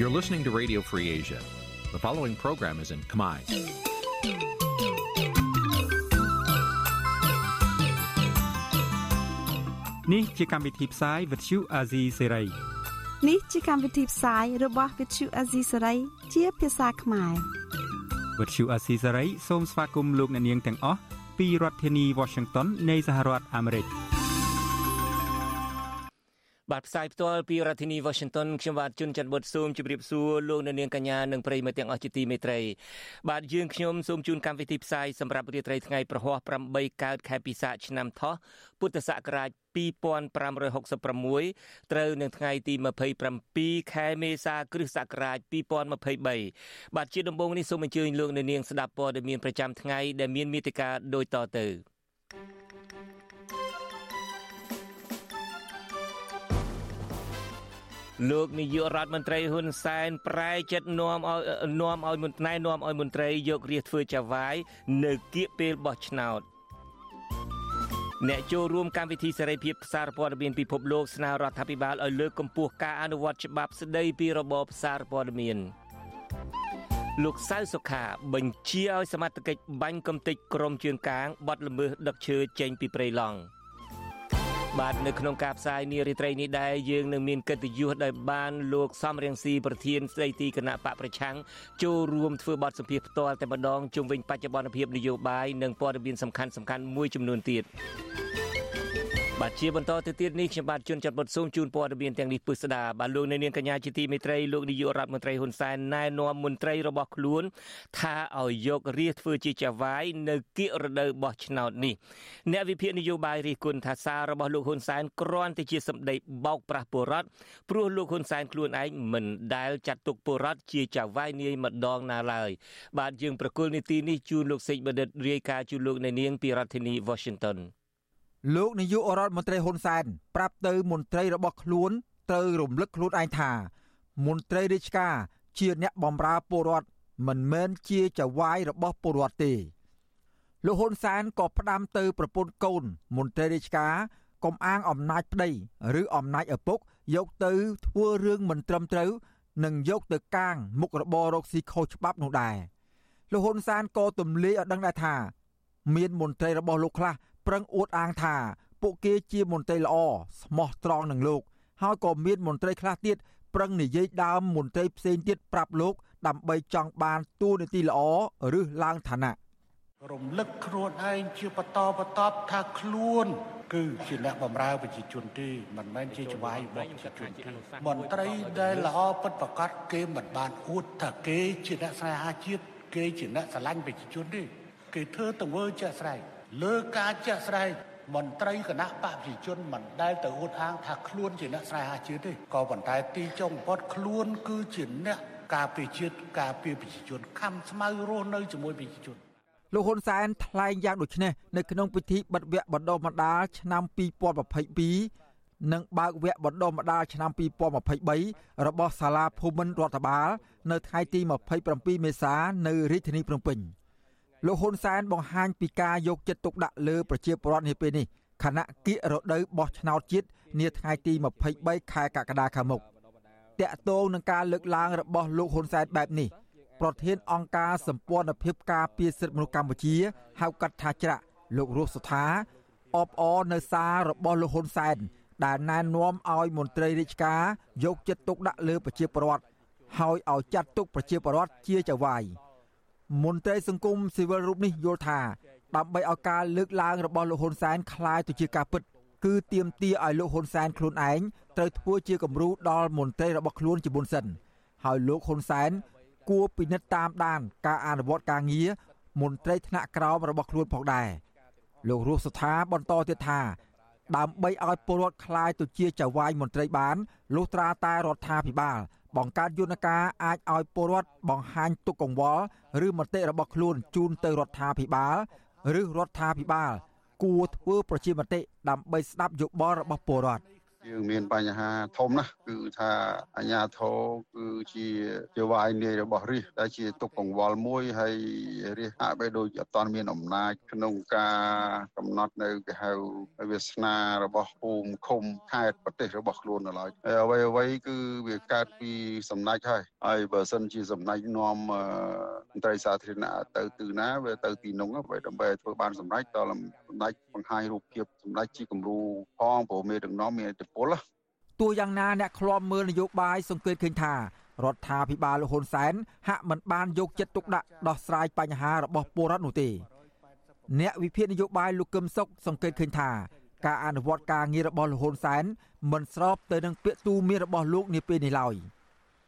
You're listening to Radio Free Asia. The following program is in Khmer. នេះជាកម្មវិធីផ្សាយ Vuthu Azizi Serai នេះជាកម្មវិធីផ្សាយរបស់ Vuthu Azizi Serai ជាភាសាខ្មែរ Vuthu Azizi Serai សូមស្វាគមន៍លោកអ្នកនាងទាំងអស់ពីរដ្ឋធានី Washington នៃសហរដ្ឋអាមេរិក។ បាទផ្សាយផ្ទាល់ពីរដ្ឋធានី Washington ខ្ញុំបាទជួនច័ន្ទបុតស៊ូមជម្រាបសួរលោកអ្នកនាងកញ្ញានិងប្រិយមិត្តទាំងអស់ជាទីមេត្រីបាទយើងខ្ញុំសូមជូនកម្មវិធីផ្សាយសម្រាប់រាត្រីថ្ងៃប្រហ័ស8កើតខែពិសាឆ្នាំថោះពុទ្ធសករាជ2566ត្រូវនឹងថ្ងៃទី27ខែមេសាគ្រិស្តសករាជ2023បាទជាដំបូងនេះសូមអញ្ជើញលោកអ្នកនាងស្ដាប់ព័ត៌មានប្រចាំថ្ងៃដែលមានមេតិការដូចតទៅ លោកនាយករដ្ឋមន្ត្រីហ៊ុនសែនប្រែចិត្តនាំឲ្យនាំឲ្យមន្ត្រីនាំឲ្យមន្ត្រីយករាជធ្វើចៅហ្វាយនៅគៀកពេលបោះឆ្នោតអ្នកចូលរួមកម្មវិធីសេរីភាពផ្សារព័ត៌មានពិភពលោកស្នើរដ្ឋាភិបាលឲ្យលើកកម្ពស់ការអនុវត្តច្បាប់ស្តីពីរបបផ្សារព័ត៌មានលោកសៅសុខាបញ្ជាឲ្យសមត្ថកិច្ចបាញ់កំទេចក្រមជើងកាងបត់ល្មើសដឹកឈើចេញពីព្រៃឡង់។ បាទនៅក្នុងការផ្សាយនារីត្រីនេះដែរយើងនឹងមានកិត្តិយសដោយបានលោកសំរៀងស៊ីប្រធានស្ដីទីគណៈបកប្រឆាំងចូលរួមធ្វើបទសម្ភាសន៍ផ្ទាល់តែម្ដងជុំវិញបច្ចុប្បន្នភាពនយោបាយនិងព័ត៌មានសំខាន់ៗមួយចំនួនទៀត បាទជាបន្តទៅទៀតនេះខ្ញុំបាទជួនចាត់បុតសូមជូនព័ត៌មានទាំងនេះពិស្ដាបាទលោកនៅនាងកញ្ញាជាទីមេត្រីលោកនាយករដ្ឋមន្ត្រីហ៊ុនសែនណែនាំមន្ត្រីរបស់ខ្លួន ថាឲ្យយករាជធ្វើជាចៅហ្វាយនៅគៀករដូវបោះឆ្នោតនេះអ្នកវិភាគនយោបាយរិះគន់ថាសាររបស់លោកហ៊ុនសែនគ្រាន់តែជាសម្ដីបោកប្រាស់ពលរដ្ឋព្រោះលោកហ៊ុនសែនខ្លួនឯងមិនដែលចាត់ទុកពលរដ្ឋជាចៅហ្វាយនាយម្ដងណាឡើយបាទយើងប្រកុលនីតិនេះជូនលោកសេចបណ្ឌិតរាយការណ៍ជូនលោកនៅនាងពីរដ្ឋធានី Washington លោកនាយករដ្ឋមន្ត្រីហ៊ុនសែនប្រាប់ទៅមន្ត្រីរបស់ខ្លួនត្រូវរំលឹកខ្លួនឯងថា មន្ត្រីរាជការជាអ្នកបម្រើពលរដ្ឋមិនមែនជាចៅហ្វាយរបស់ពលរដ្ឋទេលោកហ៊ុនសែនក៏ផ្ដាំទៅប្រពន្ធកូន មន្ត្រីរាជការកុំអាងអំណាចប្តីឬអំណាចឪពុក យកទៅធ្វើរឿងមិនត្រឹមត្រូវនិងយកទៅកាងមុខរបររកស៊ីខុសច្បាប់នោះដែរលោកហ៊ុនសែនក៏ទម្លាយឲ្យដឹងដែរថា មានមន្ត្រីរបស់លោកខ្លះ ប្រឹងអួតអាងថាពួកគេជាមន្ត្រីល្អស្មោះត្រង់នឹងលោក ហើយក៏មានមន្ត្រីខ្លះទៀតប្រឹងនិយាយដើមមន្ត្រីផ្សេងទៀតប្រាប់លោក ដើម្បីចង់បានទួនាទីល្អឬឡើងឋានៈរំលឹកខ្លួនឯងជាបន្តបន្តថាខ្លួន គឺជាអ្នកបម្រើប្រជាជនទេមិនមែនជាច្បាយរបស់ប្រជាជនទេមន្ត្រីដែលល្អពិតប្រកបគេមិនបានអួតថាគេជាអ្នកស្នេហាជាតិគេជាអ្នកស្រឡាញ់ប្រជាជនទេគេធ្វើទង្វើជាក់ស្ដែង លើការជាក់ស្ដែងមន្ត្រីគណៈបព្វជិជនមិនដែលទៅអួតអាងថាខ្លួនជាអ្នកស្នេហាជាតិទេក៏ប៉ុន្តែទីចុងបំផុតខ្លួនគឺជាអ្នកការពារជាតិការពារប្រជាជនខំស្មៅរស់នៅជាមួយប្រជាជនលោកហ៊ុនសែនថ្លែងយ៉ាងដូចនេះនៅក្នុងពិធីបិទវគ្គបណ្ដុះបណ្ដាលឆ្នាំ2022និងបើកវគ្គបណ្ដុះបណ្ដាលឆ្នាំ2023របស់សាលាភូមិន្ទរដ្ឋបាល នៅថ្ងៃទី27មេសានៅរាជធានីភ្នំពេញ។ លោកហ៊ុនសែនបង្ហាញពីការយកចិត្តទុកដាក់លើប្រជាពលរដ្ឋនាពេលនេះខណៈគៀករដូវបោះឆ្នោតជាតិនាថ្ងៃទី23ខែកក្កដាខាងមុខតាក់ទងនឹងការលើកឡើងរបស់លោកហ៊ុនសែនបែបនេះប្រធានអង្គការសម្ព័ន្ធភាពការពារសិទ្ធិមនុស្សកម្ពុជាហៅកាត់ថាច្រាក់លោករស់សុថាអបអរនៅសាររបស់លោកហ៊ុនសែនដែលណែនាំឲ្យមន្ត្រីរាជការយកចិត្តទុកដាក់លើប្រជាពលរដ្ឋហើយឲ្យចាត់ទុកប្រជាពលរដ្ឋជាចៅហ្វាយ មន្ត្រីសង្គមស៊ីវិលរូបនេះយល់ថាដើម្បីឲ្យការលើកឡើងរបស់លោកហ៊ុនសែនคล้ายទៅជាការពិតគឺទៀមទាឲ្យលោកហ៊ុនសែនខ្លួនឯងត្រូវធ្វើជាគំរូដល់មន្ត្រីរបស់ខ្លួនជាមុនសិនហើយលោកហ៊ុនសែនគួរពិនិត្យតាមដានការអនុវត្តការងារមន្ត្រីថ្នាក់ក្រោមរបស់ខ្លួនផងដែរលោករស់សថាបន្តទៀតថាដើម្បីឲ្យពលរដ្ឋคลายទៅជាចៅហ្វាយមន្ត្រីបានលុះត្រាតែរដ្ឋាភិបាល បង្កើតយន្តការអាចឲ្យពលរដ្ឋបង្ហាញទុកកង្វល់ឬមតិរបស់ខ្លួនជូនទៅរដ្ឋាភិបាលឬរដ្ឋាភិបាលគួរធ្វើប្រជាមតិដើម្បីស្ដាប់យោបល់របស់ពលរដ្ឋ យើងមានបញ្ហាធំណាស់គឺថាអាញាធរគឺជាជាវាយនាយរបស់រាជដែលជាទុកកង្វល់មួយហើយរាជហាក់បីដូចអត់ទាន់មានអំណាចក្នុងការកំណត់នៅគេហៅវាសនារបស់ភូមិឃុំខេត្តប្រទេសរបស់ខ្លួននៅឡើយហើយអ្វីអ្វីគឺវាកើតពីសំណាច់ហើយហើយបើសិនជាសំណាច់នាំមន្ត្រីសាធារណៈទៅទិណាវាទៅទីនោះដើម្បីដើម្បីធ្វើបានសម្រេចដល់សម្ដេចបង្ហាញរូបភាពសម្ដេចជាគំរូផងព្រោះមេដឹកនាំមានឥទ្ធិពលទោះយ៉ាងណាអ្នកឃ្លាំមើលនយោបាយសង្កេតឃើញថារដ្ឋាភិបាលលហ៊ុនសែនហាក់មិនបានយកចិត្តទុកដាក់ដោះស្រាយបញ្ហារបស់ពលរដ្ឋនោះទេអ្នកវិភាគនយោបាយលោកកឹមសុខសង្កេតឃើញថាការអនុវត្តការងាររបស់លហ៊ុនសែនមិនស្របទៅនឹងពាក្យទូន្មានរបស់លោកនាពេលនេះឡើយ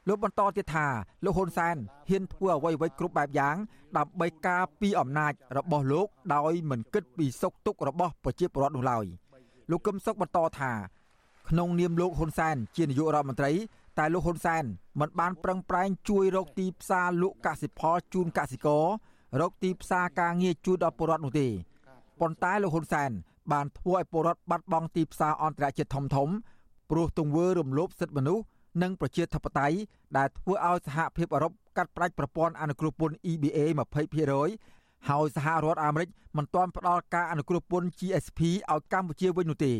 លោកបន្តទៀតថាលោកហ៊ុនសែនហ៊ានធ្វើអ្វីៗគ្រប់បែបយ៉ាងដើម្បីការពីអំណាចរបស់លោកដោយមិនគិតពីសុខទុក្ខរបស់ប្រជាពលរដ្ឋនោះឡើយលោកកឹមសុខបន្តថា ក្នុងនាមលោកហ៊ុនសែនជានាយករដ្ឋមន្ត្រីតែលោកហ៊ុនសែនមិនបានប្រឹងប្រែងជួយរកទីផ្សារលក់កសិផលជូនកសិកររកទីផ្សារការងារជួយដល់ពលរដ្ឋនោះទេប៉ុន្តែលោកហ៊ុនសែនបានធ្វើឲ្យពលរដ្ឋបាត់បង់ទីផ្សារអន្តរជាតិធំធំព្រោះទង្វើរំលោភសិទ្ធិមនុស្សនិងប្រជាធិបតេយ្យដែលធ្វើឲ្យសហភាពអឺរ៉ុបកាត់ផ្តាច់ប្រព័ន្ធអនុគ្រោះពន្ធ EBA 20%ហើយសហរដ្ឋអាមេរិកមិនទាន់ផ្ដល់ការអនុគ្រោះពន្ធ GSP ឲ្យកម្ពុជាវិញនោះទេ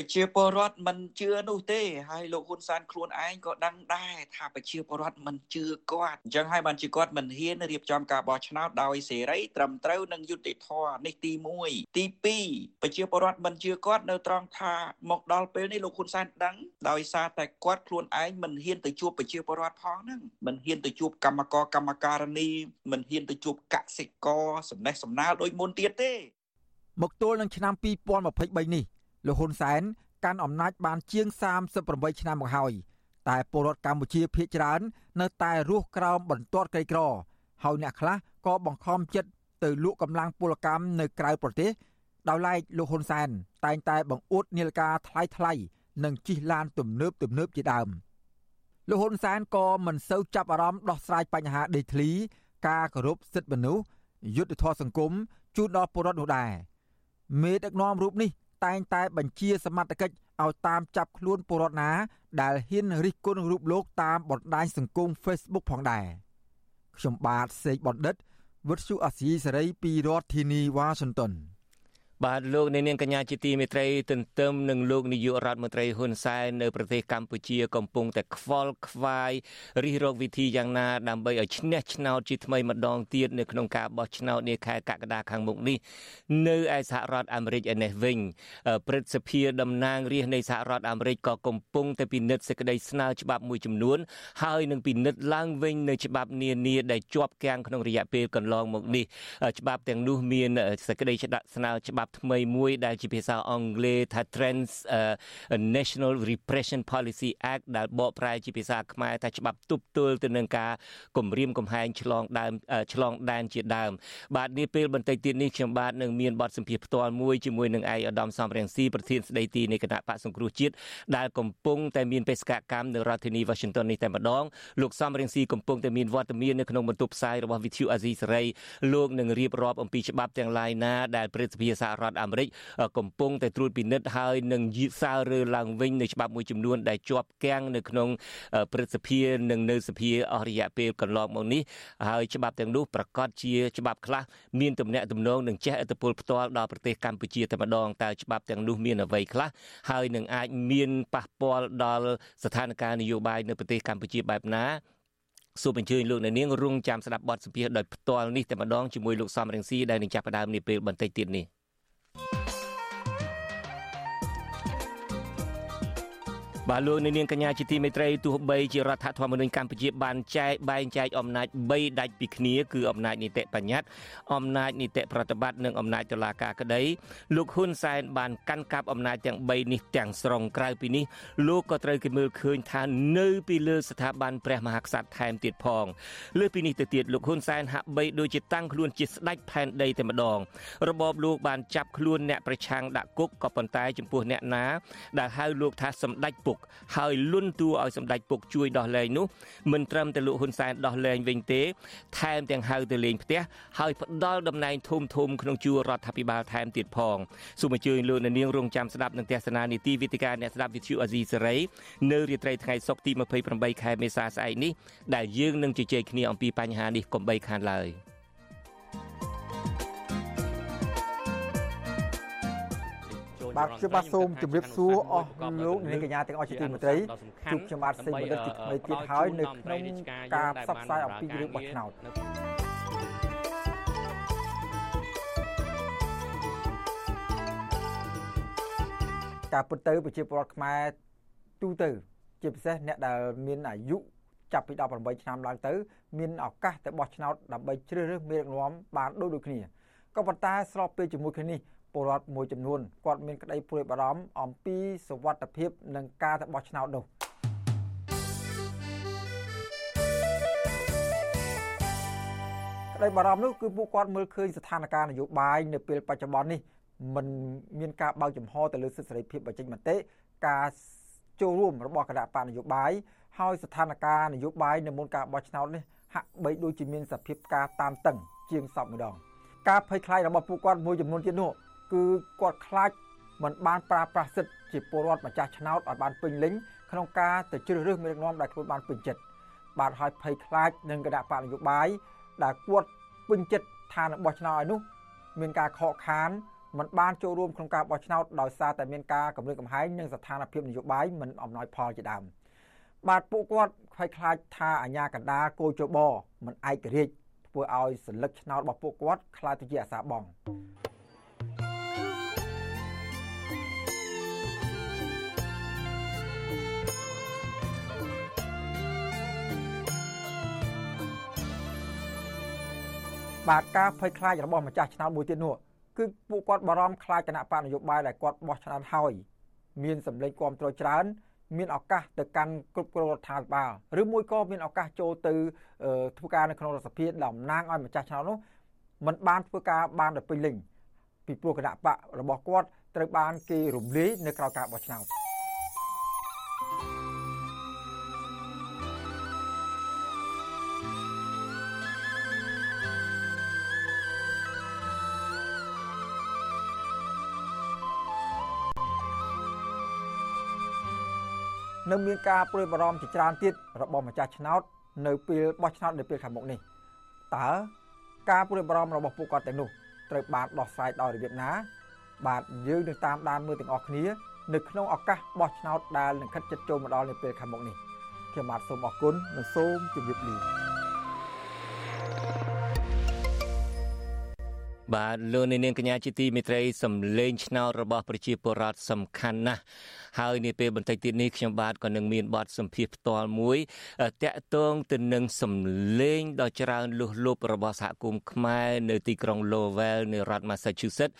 ប្រជាពលរដ្ឋមិនជឿនោះទេហើយលោកហ៊ុនសែនខ្លួនឯងក៏ដឹងដែរថាប្រជាពលរដ្ឋមិនជឿគាត់អញ្ចឹងហើយបានជាគាត់មិនហ៊ានរៀបចំការបោះឆ្នោតដោយសេរីត្រឹមត្រូវនិងយុត្តិធម៌នេះទី1ទី2ប្រជាពលរដ្ឋមិនជឿគាត់នៅត្រង់ថាមកដល់ពេលនេះលោកហ៊ុនសែនដឹងដោយសារតែគាត់ខ្លួនឯងមិនហ៊ានទៅជួបប្រជាពលរដ្ឋផងហ្នឹងមិនហ៊ានទៅជួបកម្មករកម្មការនីមិនហ៊ានទៅជួបកសិករសំណេះសំណាលដូចមុនទៀតទេមកទល់នឹងឆ្នាំ2023នេះ លោកហ៊ុនសែនកាន់អំណាចបានជាង38ឆ្នាំមកហើយតែពលរដ្ឋកម្ពុជាភ័យច្រើន នៅតែរស់ក្រោមបន្ទាត់ក្រីក្រហើយអ្នកខ្លះក៏បង្ខំចិត្តទៅលក់កម្លាំងពលកម្មនៅក្រៅប្រទេសដោយឡែកលោកហ៊ុនសែនតែងតែបង្អួតនាឡិកាថ្លៃថ្លៃនិងជិះឡានទំនើបទំនើបជាដើមលោកហ៊ុនសែនក៏មិនសូវចាប់អារម្មណ៍ដោះស្រាយបញ្ហាដេកធ្លី ការគោរពសិទ្ធិមនុស្សយុត្តិធម៌សង្គមជូនដល់ពលរដ្ឋនោះដែរមេដឹកនាំរូបនេះ តែងតែបញ្ជាសមត្ថកិច្ចឲ្យតាមចាប់ខ្លួនពលរដ្ឋណាដែលហ៊ានរិះគន់រូបលោកតាមបណ្ដាញសង្គម Facebook ផងដែរខ្ញុំបាទសេកបណ្ឌិតវុទ្ធុអាស៊ីសេរីពីរដ្ឋធានីវ៉ាស៊ីនតោន បាទលោកអ្នកនាងកញ្ញាជាទីមេត្រីទន្ទឹមនឹងលោកនាយករដ្ឋមន្ត្រីហ៊ុនសែននៅប្រទេសកម្ពុជាកំពុងតែខ្វល់ខ្វាយរិះរកវិធីយ៉ាងណាដើម្បីឲ្យឈ្នះឆ្នោតជាថ្មីម្ដងទៀតនៅក្នុងការបោះឆ្នោតនាខែកក្កដាខាងមុខនេះនៅឯសហរដ្ឋអាមេរិកឯនេះវិញព្រឹទ្ធសភាតំណាងរាស្ត្រនៃសហរដ្ឋអាមេរិកក៏កំពុងតែពិនិត្យសេចក្តីស្នើច្បាប់មួយចំនួន ហើយនឹងពិនិត្យឡើងវិញនៅច្បាប់នានាដែលជាប់គាំងក្នុងរយៈពេលកន្លងមកនេះច្បាប់ទាំងនោះមានសេចក្តីស្នើច្បាប់ប់ថ្មីមួយដែលជាភាសាអង់គ្លេសថា Trans National Repression Policy Act ដែលបកប្រែជាភាសាខ្មែរថាច្បាប់ទប់ទល់ទៅនឹងការគំរាមកំហែងឆ្លងដើមឆ្លងដែនជាដើមបាទនេះពេលបន្តិចទៀតនេះខ្ញុំបាទនឹងមានបទសម្ភាសផ្ទាល់មួយជាមួយនឹងឯកឧត្តមសំរងស៊ីប្រធានស្ដីទីនៃគណៈបកសង្គ្រោះជាតិដែលកំពុងតែមានបេសកកម្មនៅរដ្ឋធានី Washington នេះតែម្ដងលោកសំរងស៊ីកំពុងតែមានវត្តមាននៅក្នុងបន្ទប់ផ្សាយរបស់ VTV អាស៊ីសេរីលោកនឹងរៀបរាប់អំពីច្បាប់ទាំងឡាយណាដែលព្រឹទ្ធសភាសហរដ្ឋអាមេរិកកំពុងតែត្រួតពិនិត្យហើយនឹងយឺតសាររើឡើងវិញនៅច្បាប់មួយចំនួនដែលជាប់គាំងនៅក្នុងព្រឹទ្ធសភានិងនៅសភាអស់រយៈពេលកន្លងមកនេះហើយច្បាប់ទាំងនោះប្រកាសជាច្បាប់ខ្លះមានទំនាក់ទំនងនឹងជះឥទ្ធិពលផ្ទាល់ដល់ប្រទេសកម្ពុជាតែម្ដងតើច្បាប់ទាំងនោះមានអ្វីខ្លះហើយនឹងអាចមានប៉ះពាល់ដល់ស្ថានភាពនយោបាយនៅប្រទេសកម្ពុជាបែបណាសូមអញ្ជើញលោកអ្នកនាងរងចាំស្ដាប់បទសម្ភាសន៍ដោយផ្ទាល់នេះតែម្ដងជាមួយលោកសំរងស៊ីដែលនឹងចាប់ផ្ដើមនាពេលបន្តិចទៀតនេះ បាទលោកនាងកញ្ញាជាទីមេត្រីទោះបីជារដ្ឋធម្មនុញ្ញកម្ពុជាបានចែកបែងចែកអំណាច3ដាច់ពីគ្នាគឺអំណាចនីតិបញ្ញត្តិអំណាចនីតិប្រតិបត្តិនិងអំណាចតុលាការក្តីលោកហ៊ុនសែនបានកាន់កាប់អំណាចទាំង3នេះទាំងស្រុងក្រៅពីនេះលោកក៏ត្រូវគេមើលឃើញថានៅពីលើស្ថាប័នព្រះមហាក្សត្រថែមទៀតផងលើពីនេះទៅទៀតលោកហ៊ុនសែនហាក់បីដូចជាតាំងខ្លួនជាស្ដេចផែនដីតែម្ដងរបបលោកបានចាប់ខ្លួនអ្នកប្រឆាំងដាក់គុកក៏ប៉ុន្តែចំពោះអ្នកណាដែលហៅលោកថាសម្ដេចពុកហើយលុនតួឲ្យសម្ដេចពុកជួយដោះលែងនោះមិនត្រឹមតែលោកហ៊ុនសែនដោះលែងវិញទេ ថែមទាំងហៅទៅលេងផ្ទះហើយផ្ដល់តំណែងធំធំក្នុងជួររដ្ឋាភិបាលថែមទៀតផងសូមអញ្ជើញលោកនាងរងចាំស្ដាប់នឹងទស្សនានីតិវិទ្យាអ្នកស្ដាប់វិទ្យុអាស៊ីសេរីនៅរាត្រីថ្ងៃសុក្រទី28ខែមេសាស្អែកនេះដែលយើងនឹងជជែកគ្នាអំពីបញ្ហានេះកុំបីខានឡើយ។ បាទខ្ញុំបាទសូមជម្រាបសួរអស់លោកនាងកញ្ញាទាំងអស់ជាទីមេត្រីជួបខ្ញុំបាទសេងបណ្ឌិតជាថ្មីទៀតហើយនៅក្នុងការផ្សព្វផ្សាយអំពីរឿងបោះឆ្នោតការពិតទៅប្រជាពលរដ្ឋខ្មែរទូទៅ ជាពិសេសអ្នកដែលមានអាយុចាប់ពី18ឆ្នាំឡើងទៅ មានឱកាសទៅបោះឆ្នោតដើម្បីជ្រើសរើសមេដឹកនាំបានដូចដូចគ្នាក៏ប៉ុន្តែស្របពេលជាមួយគ្នានេះ ពលរដ្ឋមួយចំនួនគាត់មានក្តីព្រួយបារម្ភអំពីសុវត្ថិភាពនិងការទៅបោះឆ្នោតនោះក្តីបារម្ភនោះគឺពួកគាត់មើលឃើញស្ថានភាពនយោបាយនៅពេលបច្ចុប្បន្ននេះมันមានការបើកចំហទៅលើសិទ្ធិសេរីភាពបញ្ចេញមតិការចូលរួមរបស់គណៈបកនយោបាយហើយស្ថានភាពនយោបាយនៅមុនការបោះឆ្នោតនេះហាក់បីដូចជាមានសភាពការតានតឹងជាងសពម្ដងការភ័យខ្លាចរបស់ពួកគាត់មួយចំនួនទៀតនោះ គឺគាត់ខ្លាចមិនបានប្រើប្រាស់សិទ្ធិជាពលរដ្ឋម្ចាស់ឆ្នោតឲ្យបានពេញលេញក្នុងការទៅជ្រើសរើសមេដឹកនាំដែលខ្លួនបានពេញចិត្តបាទហើយភ័យខ្លាចនឹងគណៈបកនយោបាយដែលគាត់ពេញចិត្តថានឹងបោះឆ្នោតឲ្យនោះ មានការខកខានមិនបានចូលរួមក្នុងការបោះឆ្នោតដោយសារតែមានការកម្រិតកំហែងនិងស្ថានភាពនយោបាយមិនអំណោយផលជាដើមបាទពួកគាត់ខ្វាយខ្លាចថាអាញាកណ្ដាលគោជបមិនឯករាជ្យធ្វើឲ្យសិលឹកឆ្នោតរបស់ពួកគាត់ខ្លាចទៅជាអាសាបង បាទការភ័យខ្លាចរបស់ម្ចាស់ឆ្នោតមួយទៀតនោះគឺពួកគាត់បារម្ភខ្លាចគណៈបកនយោបាយដែលគាត់បោះឆ្នោតហើយមានសម្លេងគ្រប់គ្រងច្រើន មានឱកាសទៅកាន់គ្រប់គ្រងរដ្ឋាភិបាលឬមួយក៏មានឱកាសចូលទៅធ្វើការនៅក្នុងរដ្ឋសភាតំណាងឲ្យម្ចាស់ឆ្នោតនោះมันបានធ្វើការបានដល់ពេញលេញពីព្រោះគណៈបករបស់គាត់ត្រូវបានគេរំលាយនៅក្រៅការបោះឆ្នោត នៅមានការព្រួយបារម្ភជាច្រើនទៀតរបស់ម្ចាស់ឆ្នោតនៅពេលបោះឆ្នោតនៅពេលខាងមុខនេះតើការព្រួយបារម្ភរបស់ពួកគាត់ទាំងនោះត្រូវបានដោះស្រាយដោយរបៀបណា បាទយើងនឹងតាមដានមើលទាំងអស់គ្នានៅក្នុងឱកាសបោះឆ្នោតដែលនឹងខិតជិតចូលមកដល់នៅពេលខាងមុខនេះខ្ញុំបាទសូមអរគុណនិងសូមជម្រាបលា បាទលោកនាងកញ្ញាជាទីមេត្រីសំលេងឆ្នោតរបស់ប្រជាពលរដ្ឋសំខាន់ណាស់ហើយនាពេលបន្តិចទៀតនេះខ្ញុំបាទក៏នឹងមានបទសម្ភាសផ្ទាល់មួយតាក់ទងទៅនឹងសម្លេងដ៏ច្រើនលុះលប់របស់សហគមន៍ខ្មែរនៅទីក្រុង Lowell នៃរដ្ឋ Massachusetts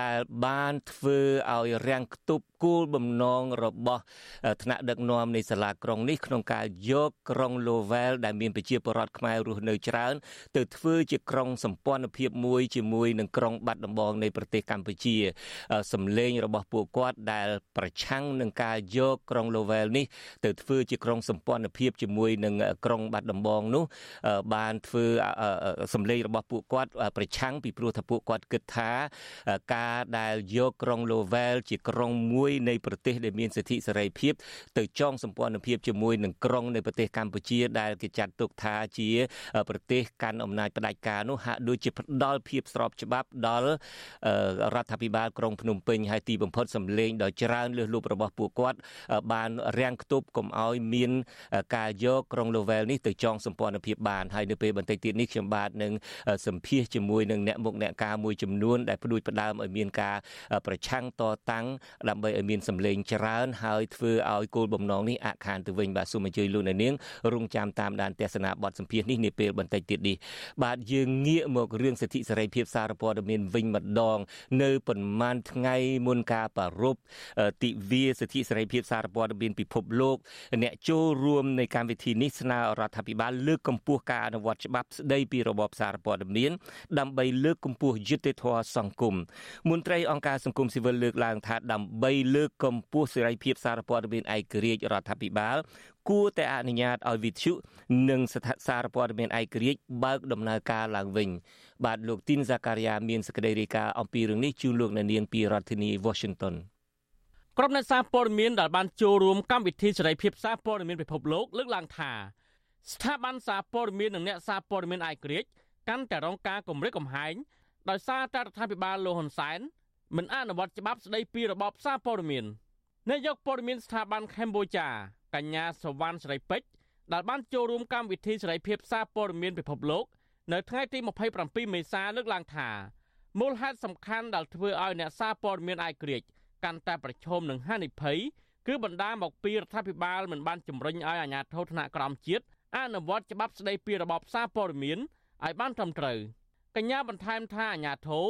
ដែលបានធ្វើឲ្យរាំងខ្ទប់គោលបំណងរបស់ថ្នាក់ដឹកនាំនៃសាលាក្រុងនេះក្នុងការយកក្រុង Lowell ដែលមានប្រជាពលរដ្ឋខ្មែររស់នៅច្រើន ទៅធ្វើជាក្រុងសម្ព័ន្ធភាពមួយជាមួយនឹងក្រុងបាត់ដំបងនៃប្រទេសកម្ពុជាសម្លេងរបស់ពួកគាត់ដែល ប្រឆាំងនឹងការយកក្រុង Lowell នេះទៅធ្វើជាក្រុងសម្ព័ន្ធភាពជាមួយនឹងក្រុងបាត់ដំបងនោះបានធ្វើសម្លេងរបស់ពួកគាត់ប្រឆាំងពីព្រោះថាពួកគាត់គិតថាការដែលយកក្រុង Lowell ជាក្រុងមួយនៃប្រទេសដែលមានសិទ្ធិសេរីភាពទៅចងសម្ព័ន្ធភាពជាមួយនឹងក្រុងនៃប្រទេសកម្ពុជាដែលគេចាត់ទុកថាជា ប្រទេសកាន់អំណាចផ្ដាច់ការនោះហាក់ដូចជាផ្ដល់ភាពស្របច្បាប់ដល់រដ្ឋាភិបាលក្រុងភ្នំពេញហើយទីបំផុតសម្លេងដ៏ច្រើនលើសលប់របស់ពួកគាត់បានរាំងខ្ទប់កុំឲ្យមានការយកក្រុង Lowell នេះទៅចងសម្ព័ន្ធភាពបានហើយនៅពេលបន្តិចទៀតនេះខ្ញុំបាទនឹងសម្ភាសជាមួយនឹងអ្នកមុខអ្នកការមួយចំនួនដែលផ្ដួចផ្ដើមឲ្យមានការប្រឆាំងតតាំងដើម្បីឲ្យមានសម្លេងច្រើន ហើយធ្វើឲ្យគោលបំណងនេះអាក់ខានទៅវិញបាទសូមអញ្ជើញលោកអ្នកនាងរងចាំតាមដានទស្សនាបទសម្ភាសនេះនាពេលបន្តិចទៀតនេះបាទយើងងាកមករឿងសិទ្ធិសេរីភាពសារព័ត៌មានវិញម្ដង នៅប៉ុន្មានថ្ងៃមុនការប្រារព្ធទិវាសិទ្ធិសេរីភាពសារព័ត៌មានពិភពលោក អ្នកចូលរួមនៃកម្មវិធីនេះស្នើរដ្ឋាភិបាលលើកកម្ពស់ការអនុវត្តច្បាប់ស្តីពីរបបសារព័ត៌មានដើម្បីលើកកម្ពស់យុត្តិធម៌សង្គមមន្ត្រីអង្គការសង្គមស៊ីវិលលើកឡើងថាដើម្បីលើកកម្ពស់សេរីភាពសារព័ត៌មានឯករាជ្យរដ្ឋាភិបាលគួរតែអនុញ្ញាតឲ្យវិទ្យុនិងស្ថាសារព័ត៌មានឯករាជ្យបើកដំណើរការឡើងវិញ បាទលោកទីនហ្សាការីយ៉ាមានសេចក្តីរាយការណ៍អំពីរឿងនេះជូនលោកអ្នកនាងពីរដ្ឋធានី Washington ក្រុមអ្នកសារព័ត៌មានដែលបានចូលរួមកម្មវិធីសេរីភាពសារព័ត៌មានពិភពលោកលើកឡើងថាស្ថាប័នសារព័ត៌មាននិងអ្នកសារព័ត៌មានឯករាជ្យកាន់តែរងការគំរាមកំហែងដោយសារតែរដ្ឋាភិបាលលោកហ៊ុនសែន មិនអនុវត្តច្បាប់ស្តីពីរបបសារព័ត៌មាននាយកព័ត៌មានស្ថាប័នកម្ពុជាកញ្ញាសវណ្ណសេរីពេជ្រដែលបានចូលរួមកម្មវិធីសេរីភាពសារព័ត៌មានពិភពលោកនៅថ្ងៃទី27មេសាលើកឡើងថាមូលហេតុសំខាន់ដែលធ្វើឲ្យអ្នកសារព័ត៌មានឯករាជ្យកាន់តែប្រឈមនឹងហានិភ័យគឺបណ្ដាមកពីរដ្ឋាភិបាលមិនបានជំរុញឲ្យអាជ្ញាធរថ្នាក់ក្រោមជាតិអនុវត្តច្បាប់ស្តីពីរបបសារព័ត៌មានឲ្យបានត្រឹមត្រូវកញ្ញាបន្ថែមថាអាជ្ញាធរ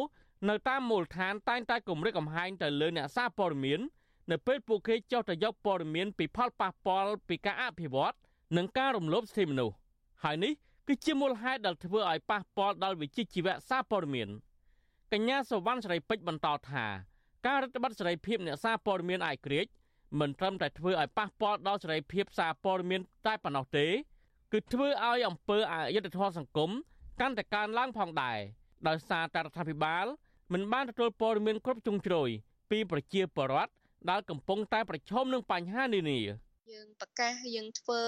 នៅតាមមូលដ្ឋានតែងតែគម្រិតកំហែងទៅលើអ្នកសារព័ត៌មាននៅពេលពួកគេចុះទៅយកព័ត៌មានពីផលប៉ះពាល់ពីការអភិវឌ្ឍនិងការរំលោភសិទ្ធិមនុស្សហើយនេះគឺជាមូលហេតុដែលធ្វើឲ្យប៉ះពាល់ដល់វិជ្ជាជីវៈសារព័ត៌មានកញ្ញាសវណ្ណសេរីពេជ្របន្តថាការរដ្ឋបတ်សេរីភាពអ្នកសារព័ត៌មានឯករាជ្យមិនត្រឹមតែធ្វើឲ្យប៉ះពាល់ដល់សេរីភាពសារព័ត៌មានតែប៉ុណ្ណោះទេ គឺធ្វើឲ្យអំពើអយុត្តិធម៌សង្គមកាន់តែកើនឡើងផងដែរដោយសារតែរដ្ឋាភិបាល មិនបានទទួលព័ត៌មានគ្រប់ជ្រុងជ្រោយពីប្រជាពលរដ្ឋដែលកំពុងតែប្រឈមនឹងបញ្ហានានាយើងប្រកាសយើងធ្វើ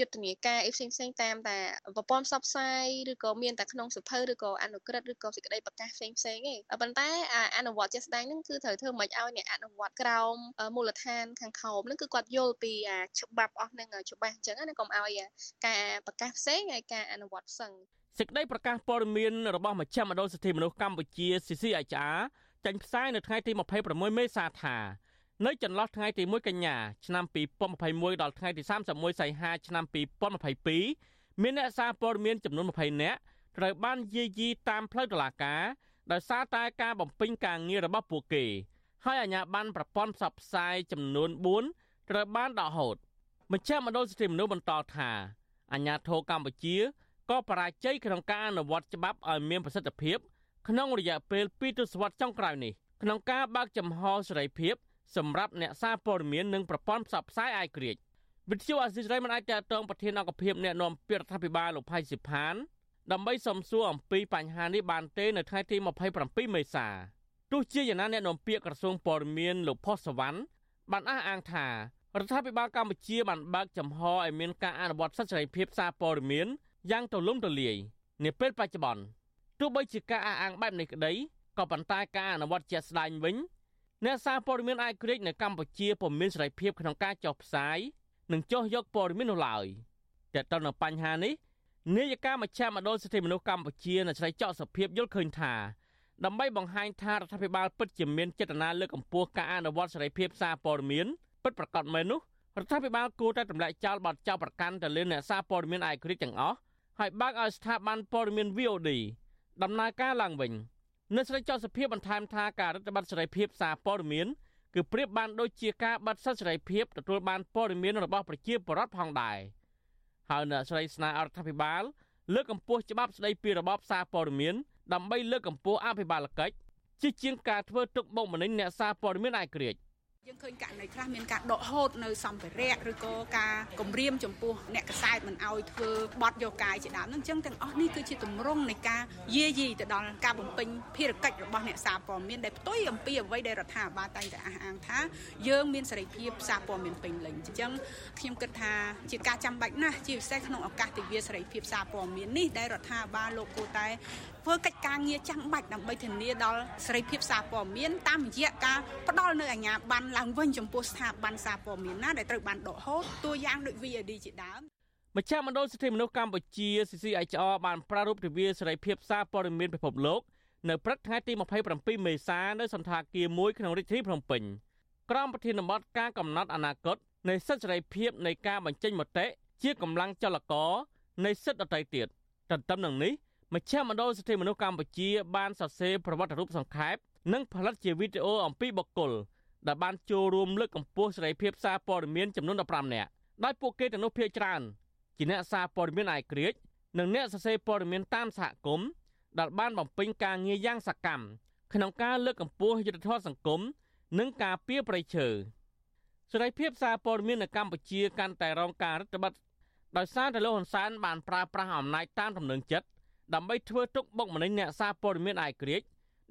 យុទ្ធនាការអីផ្សេងផ្សេងតាមតែប្រព័ន្ធផ្សព្វផ្សាយឬក៏មានតែក្នុងសភៅឬក៏អនុក្រឹត្យឬក៏សេចក្តីប្រកាសផ្សេងផ្សេងឯងប៉ុន្តែអនុវត្តជាក់ស្ដែងហ្នឹងគឺត្រូវធ្វើមិនឲ្យអ្នកអនុវត្តក្រោមមូលដ្ឋានខាងខោមហ្នឹងគឺគាត់យល់ពីច្បាប់អស់ហ្នឹងច្បាស់អញ្ចឹងណាកុំឲ្យការប្រកាសផ្សេងហើយការអនុវត្តផ្សឹង សេចក្តីប្រកាសព័ត៌មានរបស់មជ្ឈមណ្ឌលសិទ្ធិមនុស្សកម្ពុជា CCHR ចេញផ្សាយនៅថ្ងៃទី26មេសាថានៅចន្លោះថ្ងៃទី1កញ្ញាឆ្នាំ2021ដល់ថ្ងៃទី31សីហាឆ្នាំ2022មានអ្នកសារព័ត៌មានចំនួន20នាក់ត្រូវបានយាយីតាមផ្លូវតុលាការដោយសារតែការបំពេញការងាររបស់ពួកគេ ហើយអាជ្ញាប័ណ្ណប្រព័ន្ធផ្សព្វផ្សាយចំនួន4ត្រូវបានដកហូតមជ្ឈមណ្ឌលសិទ្ធិមនុស្សបន្តថាអាជ្ញាធរកម្ពុជា ក៏បរាជ័យក្នុងការអនុវត្តច្បាប់ឲ្យមានប្រសិទ្ធភាព ក្នុងរយៈពេល2ទសវត្សរ៍ចុងក្រោយនេះក្នុងការបើកចំហសេរីភាពសម្រាប់អ្នកសារព័ត៌មាននិងប្រព័ន្ធផ្សព្វផ្សាយអាយក្រិចវិទ្យុអាស៊ីសេរីមិនអាចតតងប្រធានអង្គភិបអ្នកនាំពាក្យរដ្ឋាភិបាលលោកផៃសិផានដើម្បីសំសួរអំពីបញ្ហានេះបានទេនៅថ្ងៃទី27មេសាទោះជាយ៉ាងណាអ្នកនាំពាក្យក្រសួងព័ត៌មានលោកផុសសវណ្ណបានអះអាងថារដ្ឋាភិបាលកម្ពុជាបានបើកចំហឲ្យមានការអនុវត្តសិទ្ធិសេរីភាពសារព័ត៌មាន យ៉ាងទូលំទូលាយនាពេលបច្ចុប្បន្នទោះបីជាការអះអាងបែបនេះក្តីក៏ប៉ុន្តែការអនុវត្តជាក់ស្ដែងវិញអ្នកសារព័ត៌មានអាយក្រិចនៅកម្ពុជាពុំមានសេរីភាពក្នុងការចុះផ្សាយនិងចុះយកព័ត៌មាននោះឡើយតែទៅនៅបញ្ហានេះនាយកាមជ្ឈមណ្ឌលសិទ្ធិមនុស្សកម្ពុជានៅស្រីចောက်សុភាពយល់ឃើញថាដើម្បីបង្ហាញថារដ្ឋាភិបាលពិតជាមានចេតនាលើកកម្ពស់ការអនុវត្តសេរីភាពសារព័ត៌មានពិតប្រាកដមែននោះរដ្ឋាភិបាលគួរតែទម្លាក់ចោលបទចោទប្រកាន់ទៅលើអ្នកសារព័ត៌មានឯករាជ្យទាំងអស់ ហើយបើកឲ្យស្ថាប័នព័ត៌មាន VOD ដំណើរការឡើងវិញនៅស្រីចោទសភាបន្ថែមថាការរដ្ឋបတ်សេរីភាពសារព័ត៌មានគឺប្រៀបបានដូចជាការបាត់សិទ្ធិសេរីភាពទទួលបានព័ត៌មានរបស់ប្រជាពលរដ្ឋផងដែរហើយអ្នកស្រីស្នើអរដ្ឋាភិបាលលើកកម្ពស់ច្បាប់ស្តីពីរបបសារព័ត៌មានដើម្បីលើកកម្ពស់អភិបាលកិច្ចជាជាងការធ្វើទុកបុកម្នេញអ្នកសារព័ត៌មានឯករាជ្យ យើងឃើញករណីខ្លះមានការដកហូតនៅសម្ភារៈឬក៏ការគំរាមចំពោះអ្នកកសែតមិនអោយធ្វើបទយកកាយជាដើមហ្នឹងអញ្ចឹងទាំងអស់នេះគឺជាទម្រង់នៃការយាយីទៅដល់ការបំពេញភារកិច្ចរបស់អ្នកសារព័ត៌មានដែលផ្ទុយអំពីអ្វីដែលរដ្ឋាភិបាលតែងតែអះអាងថាយើងមានសេរីភាពសារព័ត៌មានពេញលេញអញ្ចឹងខ្ញុំគិតថាជាការចាំបាច់ណាស់ជាពិសេសក្នុងឱកាសទិវាសេរីភាពសារព័ត៌មាននេះដែលរដ្ឋាភិបាលលោកគូតែ ធ្វើកិច្ចការងារចាំបាច់ដើម្បីធានាដល់សេរីភាពសារព័ត៌មានតាមរយៈការផ្ដល់នៅអាជ្ញាប័ណ្ណឡើងវិញចំពោះស្ថាប័នសារព័ត៌មានណាដែលត្រូវបានដកហូតតួយ៉ាងដូច VAD ជាដើមមជ្ឈមណ្ឌលសិទ្ធិមនុស្សកម្ពុជា CCHR បានប្រារព្ធទិវាសេរីភាពសារព័ត៌មានពិភពលោកនៅព្រឹកថ្ងៃទី27មេសានៅសន្តាគារមួយក្នុងរាជធានីភ្នំពេញក្រមប្រធានបទការកំណត់អនាគតនៃសិទ្ធិសេរីភាពនៃការបញ្ចេញមតិជាកម្លាំងចលករនៃសិទ្ធិដទៃទៀតទន្ទឹមនឹងនេះ មជ្ឈមណ្ឌលសិទ្ធិមនុស្សកម្ពុជាបានសរសេរប្រវត្តិរូបសង្ខេបនិងផលិតជាវីដេអូអំពីបុគ្គលដែលបានចូលរួមលើកកម្ពស់សេរីភាពសារព័ត៌មានចំនួន15នាក់ដោយពួកគេទាំងនោះភាគច្រើនជាអ្នកសារព័ត៌មានឯករាជ្យនិងអ្នកសរសេរព័ត៌មានតាមសហគមន៍ដែលបានបំពេញការងារយ៉ាងសកម្មក្នុងការលើកកម្ពស់យុត្តិធម៌សង្គមនិងការពារប្រៃឈើសេរីភាពសារព័ត៌មាននៅកម្ពុជាកាន់តែរងការរឹតបន្តឹងដោយសារតែលោកហ៊ុនសែនបានប្រើប្រាស់អំណាចតាមទំនឹងចិត្ត ដើម្បីធ្វើទុកបុកម្នេញអ្នកសារព័ត៌មានអាយក្រិច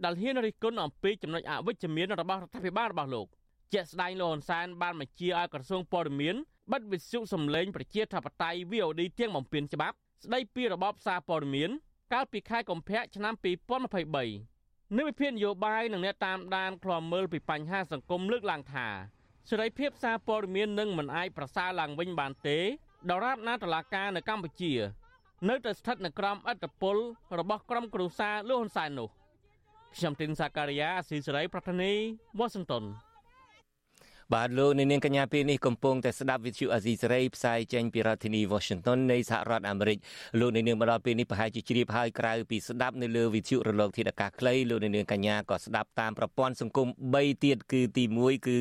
ដែលហ៊ានរិះគន់អំពីចំណុចអវិជ្ជមានរបស់រដ្ឋាភិបាលរបស់លោកជាក់ស្ដែងលោកហ៊ុនសែនបានបញ្ជាឲ្យក្រសួងព័ត៌មានបិទវិទ្យុសំឡេងប្រជាធិបតេយ្យ VOD ទាំងបំពេញច្បាប់ ស្ដីពីរបបសារព័ត៌មានកាលពីខែកុម្ភៈឆ្នាំ2023នៅវិភាគនយោបាយនិងអ្នកតាមដានឃ្លាំមើលពីបញ្ហាសង្គមលើកឡើងថាសេរីភាពសារព័ត៌មាននឹងមិនអាចប្រសើរឡើងវិញបានទេដរាបណាតឡាការនៅកម្ពុជា នៅតែស្ថិតនៅក្រោមអធិបតេយ្យរបស់ក្រុមគ្រួសារលោកហ៊ុនសែននោះខ្ញុំទីនសាការីយ៉ាស៊ីសេរីប្រធានីវ៉ាស៊ីនតោន បាទលោកនាងកញ្ញាពេលនេះកំពុងតែស្ដាប់វិទ្យុអាស៊ីសេរីផ្សាយចេញពីរដ្ឋធានី Washington នៃសហរដ្ឋអាមេរិកលោកនាងមកដល់ពេលនេះប្រហែលជាជ្រាបហើយក្រៅពីស្ដាប់នៅលើវិទ្យុរលកធាតុអាកាសខ្លីលោកនាងកញ្ញាក៏ស្ដាប់តាមប្រព័ន្ធសង្គម3ទៀតគឺទី1គឺ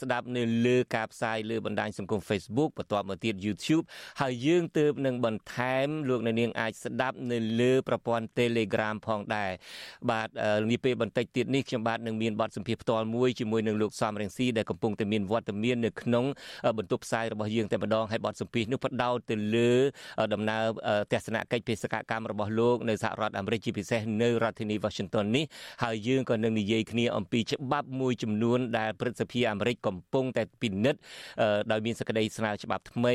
ស្ដាប់នៅលើការផ្សាយលើបណ្ដាញសង្គម Facebook បន្ទាប់មកទៀត YouTube ហើយយើងទើបនឹងបន្ថែមលោកនាងអាចស្ដាប់នៅលើប្រព័ន្ធ Telegram ផងដែរបាទនាពេលបន្តិចទៀតនេះខ្ញុំបាទនឹងមានបទសម្ភាសន៍ផ្ទាល់មួយជាមួយនឹងលោកសំរងស៊ីដែលកំពុងតែមានវត្តមាននៅក្នុងបន្ទប់ផ្សាយរបស់យើងតែម្ដងហើយបទសម្ភាសន៍នោះផ្ដោតទៅលើ ដំណើរទស្សនកិច្ចបេសកកម្មរបស់លោកនៅសហរដ្ឋអាមេរិកជាពិសេសនៅរដ្ឋធានី Washington នេះហើយយើងក៏នឹងនិយាយគ្នាអំពីច្បាប់មួយចំនួនដែលព្រឹទ្ធសភាអាមេរិកកំពុងតែពិនិត្យដោយមានសេចក្តីស្នើច្បាប់ថ្មី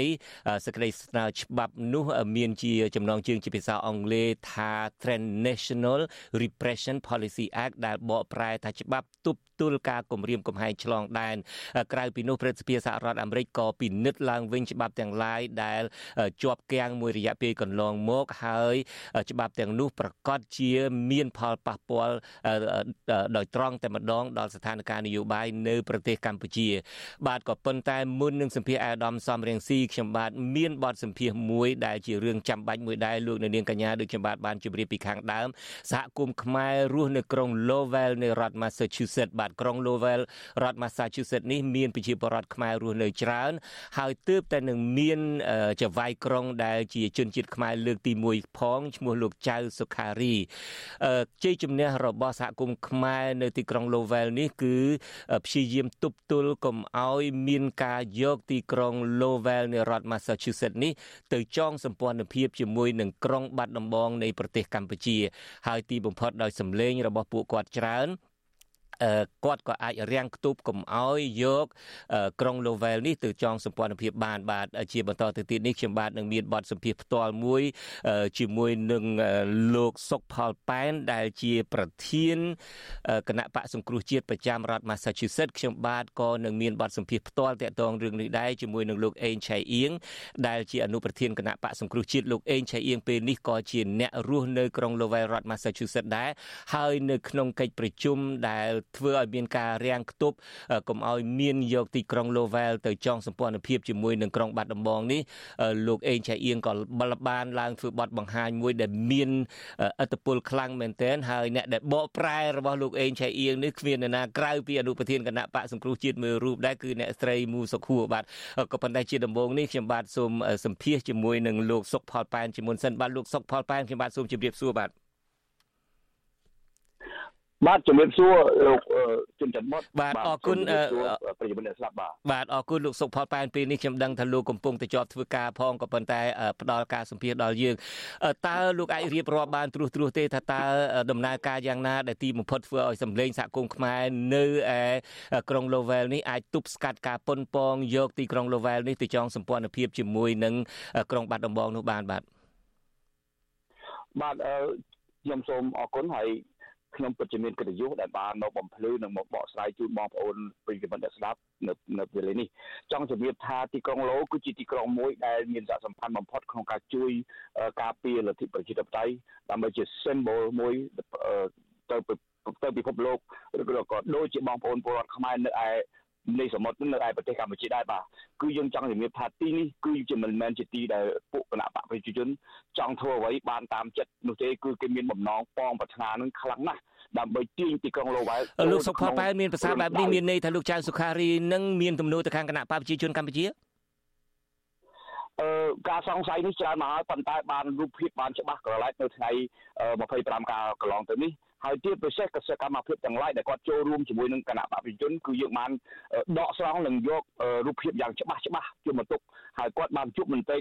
សេចក្តីស្នើច្បាប់នោះមានជាចំណងជើងជាភាសាអង់គ្លេសថា Transnational Repression Policy Act ដែលបកប្រែថាច្បាប់ទប់ ទល់ការគម្រាមកំហែងឆ្លងដែនក្រៅពីនោះព្រឹទ្ធសភាសហរដ្ឋអាមេរិកក៏ពិនិត្យឡើងវិញច្បាប់ទាំងឡាយដែលជាប់គាំងមួយរយៈពេលកន្លងមកហើយច្បាប់ទាំងនោះប្រកាសជាមានផលប៉ះពាល់ដោយត្រង់តែម្ដងដល់ស្ថានភាពនយោបាយនៅប្រទេសកម្ពុជា បាទក៏ប៉ុន្តែមុននឹងសម្ភាសអាដាមសំរៀងស៊ីខ្ញុំបាទមានបទសម្ភាសមួយដែលជារឿងចាំបាច់មួយដែរលោកនៅនាងកញ្ញាដូចខ្ញុំបាទបានជម្រាបពីខាងដើមសហគមន៍ខ្មែររស់នៅក្រុង Lowell នៃរដ្ឋ Massachusetts បាទក្រុង Lowell រដ្ឋ Massachusetts នេះមានប្រជាពលរដ្ឋខ្មែររស់នៅច្រើន ហើយទើបតែនឹងមានចៅហ្វាយក្រុងដែលជាជនជាតិខ្មែរលើកទី1ផងឈ្មោះលោកចៅសុខារីជ័យជំនះរបស់សហគមន៍ខ្មែរនៅទីក្រុង Lowell នេះគឺព្យាយាមទប់ទល់កុំឲ្យមានការយកទីក្រុង Lowell នៃរដ្ឋ Massachusetts នេះទៅចងសម្ព័ន្ធភាពជាមួយនឹងក្រុងបាត់ដំបងនៃប្រទេសកម្ពុជា ហើយទីបំផុតដោយសម្លេងរបស់ពួកគាត់ច្រើន គាត់ក៏អាចរាំងខ្ទប់កុំឲ្យយកក្រុង Lowell នេះទៅចងសម្ព័ន្ធភាពបានបាទជាបន្តទៅទៀតនេះខ្ញុំបាទនឹងមានបទសម្ភាសផ្ទាល់មួយ ជាមួយនឹងលោកសុកផលប៉ែនដែលជាប្រធានគណៈបកសង្គ្រោះជាតិប្រចាំរដ្ឋ Massachusetts ខ្ញុំបាទក៏នឹងមានបទសម្ភាសផ្ទាល់តាក់ទងរឿងនេះដែរជាមួយនឹងលោកអេងឆៃអៀងដែលជាអនុប្រធានគណៈបកសង្គ្រោះជាតិលោកអេងឆៃអៀងពេលនេះក៏ជាអ្នករស់នៅក្រុង Lowell រដ្ឋ Massachusetts ដែរហើយនៅក្នុងកិច្ចប្រជុំដែលធ្វើឲ្យមានការរាំងខ្ទប់កុំឲ្យមានយកទីក្រុង Lowell ទៅចងសម្ព័ន្ធភាពជាមួយនឹងក្រុងបាត់ដំបងនេះលោកអេងឆៃអៀងក៏បលបានឡើងធ្វើបទបង្ហាញមួយដែលមានអត្តពលខ្លាំងមែនទែនហើយអ្នកដែលបកប្រែរបស់លោកអេងឆៃអៀងនេះគ្មាននរណាក្រៅពីអនុប្រធានគណៈបកសង្គ្រោះជាតិមើលរូបដែរគឺអ្នកស្រីមូសុខួរបាទក៏ប៉ុន្តែជាដំបូងនេះខ្ញុំបាទសូមសម្ភាសជាមួយនឹងលោកសុកផលប៉ែនជាមុនសិនបាទលោកសុកផលប៉ែនខ្ញុំបាទសូមជម្រាបសួរបាទ បាទជំរាបសួរលោកជនច័ន្ទមុតបាទអរគុណប្រិយមិត្តអ្នកស្ដាប់បាទបាទអរគុណលោកសុកផលប៉ែនពេលនេះខ្ញុំដឹងថាលោកកំពុងតែជាប់ធ្វើការផងក៏ប៉ុន្តែផ្ដល់ការសម្ភាសដល់យើងតើលោកអាចរៀបរាប់បានត្រួសត្រាសទេថាតើដំណើរការយ៉ាងណាដែលទីបំផុតធ្វើឲ្យសម្លេងសហគមន៍ខ្មែរនៅឯក្រុង Lowell នេះអាចទប់ស្កាត់ការប៉ុនប៉ងយកទីក្រុង Lowell នេះទៅចងសម្ព័ន្ធភាពជាមួយនឹងក្រុងបាត់ដំបងនោះបានបាទបាទខ្ញុំសូមអរគុណហើយ ខ្ញុំពិតជាមានកិត្តិយសដែលបានមកបំភ្លឺនិងមកបកស្រាយជូនបងប្អូនប្រិយមិត្តអ្នកស្ដាប់នៅនៅវេលានេះចង់ជម្រាបថាទីក្រុងឡូគឺជាទីក្រុងមួយដែលមានសារៈសំខាន់បំផុតក្នុងការជួយការពារលទ្ធិប្រជាធិបតេយ្យដើម្បីជា symbol មួយទៅទៅពិភពលោកឬក៏ដូចជាបងប្អូនពលរដ្ឋខ្មែរនៅឯ នៃសមុទ្រនៅឯប្រទេសកម្ពុជាដែរបាទគឺយើងចង់ជំរាបថាទីនេះគឺជាមិនមែនជាទីដែលពួកគណៈបកប្រជាជនចង់ធ្វើអ្វីបានតាមចិត្តនោះទេគឺគេមានបំណងប៉ងប្រាថ្នានឹងខ្លាំងណាស់ដើម្បីទាញទីក្រុងឡូវ៉ែលលោកសុខផលប៉ែនមានប្រសាសន៍បែបនេះមានន័យថាលោកចៅសុខារីនឹងមានទំនួលទៅខាងគណៈបកប្រជាជនកម្ពុជាអឺការសង្ស័យនេះច្រើនមកហើយប៉ុន្តែបានរូបភាពបានច្បាស់ក្រឡែកនៅថ្ងៃ25កាលកន្លងទៅនេះ ហើយទៀតពិសេសកសិកម្មភាពទាំងឡាយដែលគាត់ចូលរួមជាមួយនឹងគណៈបព្វជិជនគឺយើងបានដកស្រង់និងយករូបភាពយ៉ាងច្បាស់ច្បាស់ជុំបន្ទុកហើយគាត់បានជួបមន្ត្រី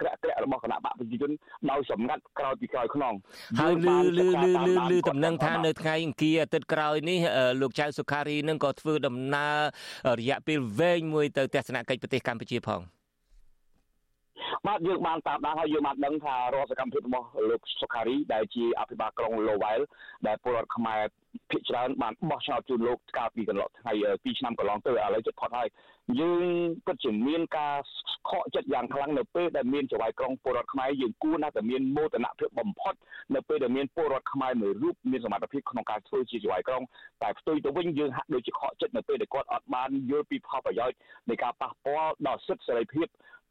ក្រាក់ក្រាក់របស់គណៈបព្វជិជនដោយសម្ងាត់ក្រោយពីក្រោយខ្នងហើយលឺលឺលឺលឺលឺតំណែងថានៅថ្ងៃអង្គារអាទិត្យក្រោយនេះលោកចៅសុខារីនឹងក៏ធ្វើដំណើររយៈពេលវែងមួយទៅទស្សនកិច្ចប្រទេសកម្ពុជាផង បាទយើងបានតាមដានហើយយើងបានដឹងថារាល់សកម្មភាពរបស់លោកសុខារីដែលជាអភិបាលក្រុង Lowell ដែលពលរដ្ឋខ្មែរភាគច្រើនបានបោះឆ្នោតជូនលោកកាលពីកន្លងថ្ងៃ2ឆ្នាំកន្លងទៅឥឡូវជិតផុតហើយ យើងពិតជាមានការខកចិត្តយ៉ាងខ្លាំងនៅពេលដែលមានចៅហ្វាយក្រុងពលរដ្ឋខ្មែរយើងគួរណាស់តែមានមោទនភាពបំផុតនៅពេលដែលមានពលរដ្ឋខ្មែរមួយរូបមានសមត្ថភាពក្នុងការធ្វើជាចៅហ្វាយក្រុងតែផ្ទុយទៅវិញយើងហាក់ដូចជាខកចិត្តនៅពេលដែលគាត់អត់បានយល់ពីផលប្រយោជន៍នៃការប៉ះពាល់ដល់សិទ្ធិសេរីភាព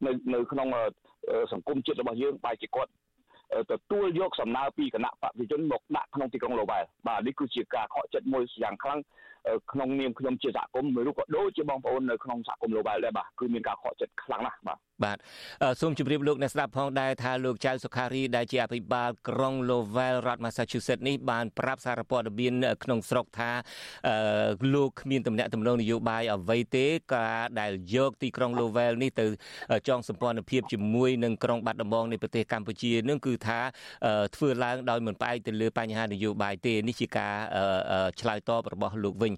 នៅនៅក្នុងសង្គមជាតិរបស់យើងបែរជាគាត់ទទួលយកសំណើពីគណៈបព្វជិជនមកដាក់ក្នុងទីក្រុងឡូវែលបាទនេះគឺជាការខកចិត្តមួយយ៉ាងខ្លាំង ក្នុងនាមខ្ញុំជាសហគមន៍មួយរូបក៏ដូចជាបងប្អូននៅក្នុងសហគមន៍ Global ដែរបាទគឺមានការខកចិត្តខ្លាំងណាស់បាទបាទសូមជម្រាបលោកអ្នកស្ដាប់ផងដែរថាលោកចៅសុខារីដែលជាអភិបាលក្រុង Lowell រដ្ឋ Massachusetts នេះបានប្រាប់សារព័ត៌មានក្នុងស្រុកថាលោកគ្មានទំនាក់ទំនងនយោបាយអ្វីទេការដែលយកទីក្រុង Lowell នេះទៅចងសម្ព័ន្ធភាពជាមួយនឹងក្រុងបាត់ដំបងនៃប្រទេសកម្ពុជានឹងគឺថាធ្វើឡើងដោយមិនផ្អែកទៅលើបញ្ហានយោបាយទេនេះជាការឆ្លើយតបរបស់លោកវិញ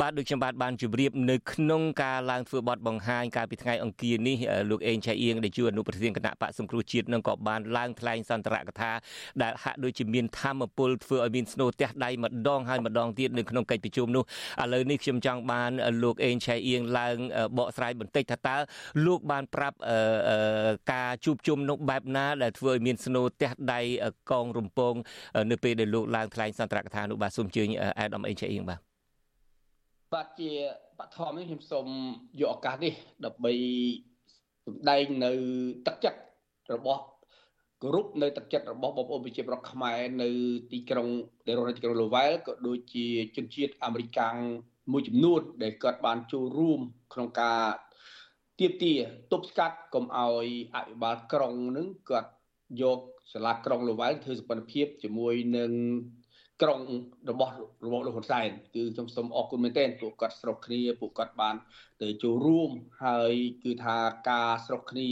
បាទដូចខ្ញុំបាទបានជម្រាបនៅក្នុងការឡើងធ្វើបទបង្ហាញកាលពីថ្ងៃអង្គារនេះលោកអេងឆៃអៀងដែលជាអនុប្រធានគណៈបកសង្គ្រោះជាតិនឹងក៏បានឡើងថ្លែងសន្ទរកថាដែលហាក់ដូចជាមានធម្មពលធ្វើឲ្យមានស្នូទះដៃម្ដងហើយម្ដងទៀតនៅក្នុងកិច្ចប្រជុំនោះឥឡូវនេះខ្ញុំចង់បានលោកអេងឆៃអៀងឡើងបកស្រាយបន្តិចថាតើលោកបានប្រាប់ការជួបជុំនោះបែបណាដែលធ្វើឲ្យមានស្នូទះដៃកងរំពងនៅពេលដែលលោកឡើងថ្លែងសន្ទរកថានោះបាទសូមជើញអែដមអេងឆៃអៀងបាទ បាទជាបឋមនេះខ្ញុំសូមយកឱកាសនេះដើម្បីសម្ដែងនៅទឹកចិត្តរបស់គ្រប់នៅទឹកចិត្តរបស់បងប្អូនប្រជាប្រដ្ឋខ្មែរនៅទីក្រុងដែលរស់នៅទីក្រុងលូវែលក៏ដូចជាជនជាតិអាមេរិកាំងមួយចំនួនដែលគាត់បានចូលរួមក្នុងការទៀបទាទប់ស្កាត់កុំឲ្យអភិបាលក្រុងនឹងគាត់យកសាលាក្រុងលូវែលធ្វើសម្ព័ន្ធភាពជាមួយនឹង ក្រុងរបស់របស់លោកហ៊ុនសែនគឺខ្ញុំសូមអរគុណមែនទែនពួកគាត់ស្រុកគ្នាពួកគាត់បាន ទៅចូលរួមហើយគឺថាការស្រុកគ្នា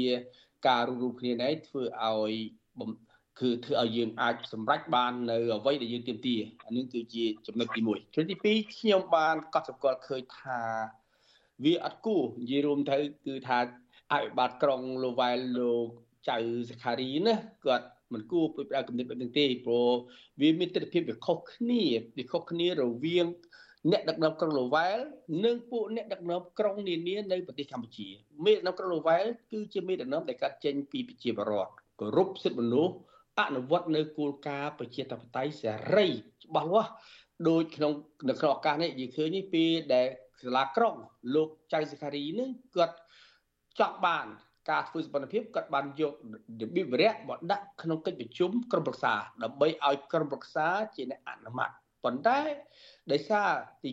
ការរួមរួមគ្នានេះធ្វើឲ្យគឺធ្វើឲ្យយើងអាចសម្រេចបាននៅអ្វីដែលយើងទាមទារអានេះគឺជាចំណុចទី1ចំណុចទី2ខ្ញុំបានកត់សម្គាល់ឃើញថាវាអត់គួរនិយាយរួមទៅគឺថាអភិបាលក្រុងលូវែលលោកចៅសខារីណាគាត់ មិនគួរផ្ដោតគំនិតបែបនេះទេព្រោះវាមានទស្សនវិជ្ជាវាខុសគ្នាវាខុសគ្នារវាងអ្នកដឹកនាំក្រុងលូវែលនិងពួកអ្នកដឹកនាំក្រុងនានានៅប្រទេសកម្ពុជាមេដឹកនាំក្រុងលូវែលគឺជាមេដឹកនាំដែលកាត់ចេញពីប្រជាពលរដ្ឋគោរពសិទ្ធិមនុស្សអនុវត្តនៅគោលការណ៍ប្រជាធិបតេយ្យសេរីច្បាស់លាស់ដោយក្នុងនៅក្នុងឱកាសនេះយើងឃើញនេះពេលដែលសាលាក្រុងលោកចៅសិការីនឹងគាត់ចង់បាន ការធ្វើសម្ព័ន្ធភាពគាត់បានយករបៀបវរៈមកដាក់ក្នុងកិច្ចប្រជុំក្រុមប្រឹក្សាដើម្បីឲ្យក្រុមប្រឹក្សាជាអ្នកអនុម័តប៉ុន្តែដោយសារទី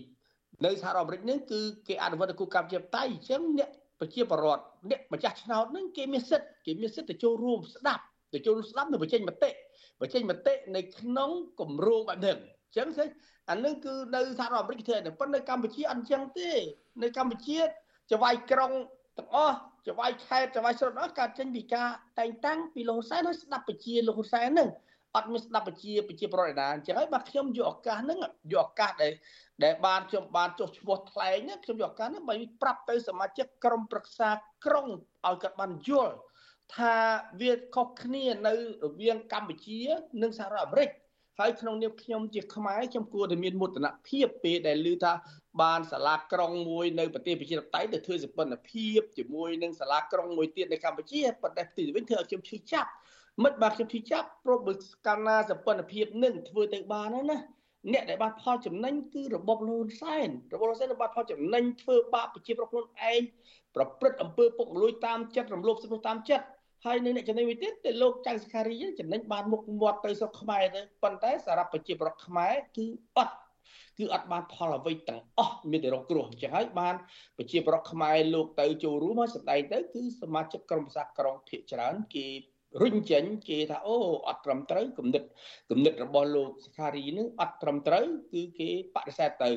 នៅសហរដ្ឋអាមេរិកនេះគឺគេអនុវត្តគោលការណ៍ជាបតៃអញ្ចឹងអ្នកប្រជាពលរដ្ឋអ្នកម្ចាស់ឆ្នោតហ្នឹងគេមានសិទ្ធិគេមានសិទ្ធិទៅចូលរួមស្ដាប់ទៅចូលស្ដាប់នៅបញ្ចេញមតិបញ្ចេញមតិនៅក្នុងគម្រោងបែបនេះអញ្ចឹងស្អីអានឹងគឺនៅសហរដ្ឋអាមេរិកធ្វើតែប៉ុន្តែនៅកម្ពុជាអត់អញ្ចឹងទេនៅកម្ពុជាចវាយក្រុងទាំងអស់ ចវាយខេតចវាយស្រុតអស់កើតចេញពីការតែងតាំងពីលោកហ៊ុនសែនហើយស្ដាប់បញ្ជាលោកហ៊ុនសែនហ្នឹងអត់មានស្ដាប់បញ្ជាបញ្ជាប្រតិដាអញ្ចឹងហើយបាទខ្ញុំយកឱកាសហ្នឹងយកឱកាសដែលដែលបានខ្ញុំបានចុះឈ្មោះថ្លែងហ្នឹងខ្ញុំយកឱកាសហ្នឹងបើប្រាប់ទៅសមាជិកក្រុមប្រឹក្សាក្រុងឲ្យគាត់បានយល់ថាវាខុសគ្នានៅរវាងកម្ពុជា និងសហរដ្ឋអាមេរិកហើយក្នុងនាមខ្ញុំជាខ្មែរខ្ញុំគួរតែមានមោទនភាពពេលដែលឮថា បានសាលាក្រុងមួយនៅប្រទេសប្រជាធិបតេយ្យទៅធ្វើសម្ព័ន្ធភាពជាមួយនឹងសាលាក្រុងមួយទៀតនៅកម្ពុជាប៉ុន្តែទីវិញធ្វើឲ្យខ្ញុំឈឺចាប់មិនបាទខ្ញុំឈឺចាប់ព្រោះបើកាលណាសម្ព័ន្ធភាពនឹងធ្វើទៅបានណាអ្នកដែលបានផលចំណេញគឺរបបលហ៊ុនសែនរបបលហ៊ុនសែនបានផលចំណេញធ្វើបាបប្រជាប្រដ្ឋខ្លួនឯងប្រព្រឹត្តអំពើពុករលួយតាមចិត្តរំលោភសិទ្ធិតាមចិត្តហើយនៅអ្នកចំណេញមួយទៀតតែលោកចៅសខារីចំណេញបានមុខមាត់ទៅស្រុកខ្មែរទៅប៉ុន្តែសារៈប្រជាប្រដ្ឋខ្មែរគឺអត់ គឺអត់បានផលអ្វីទាំងអស់មានតែរកគ្រោះអញ្ចឹងហើយបានប្រជាប្រដ្ឋខ្មែរលោកទៅចូលរួមហើយសម្ដែងទៅគឺសមាជិកក្រុមប្រឹក្សាក្រុងភាគច្រើនគេរុញចេញគេថាអូអត់ត្រឹមត្រូវគំនិតគំនិតរបស់លោកសខារីនឹងអត់ត្រឹមត្រូវគឺគេបដិសេធទៅ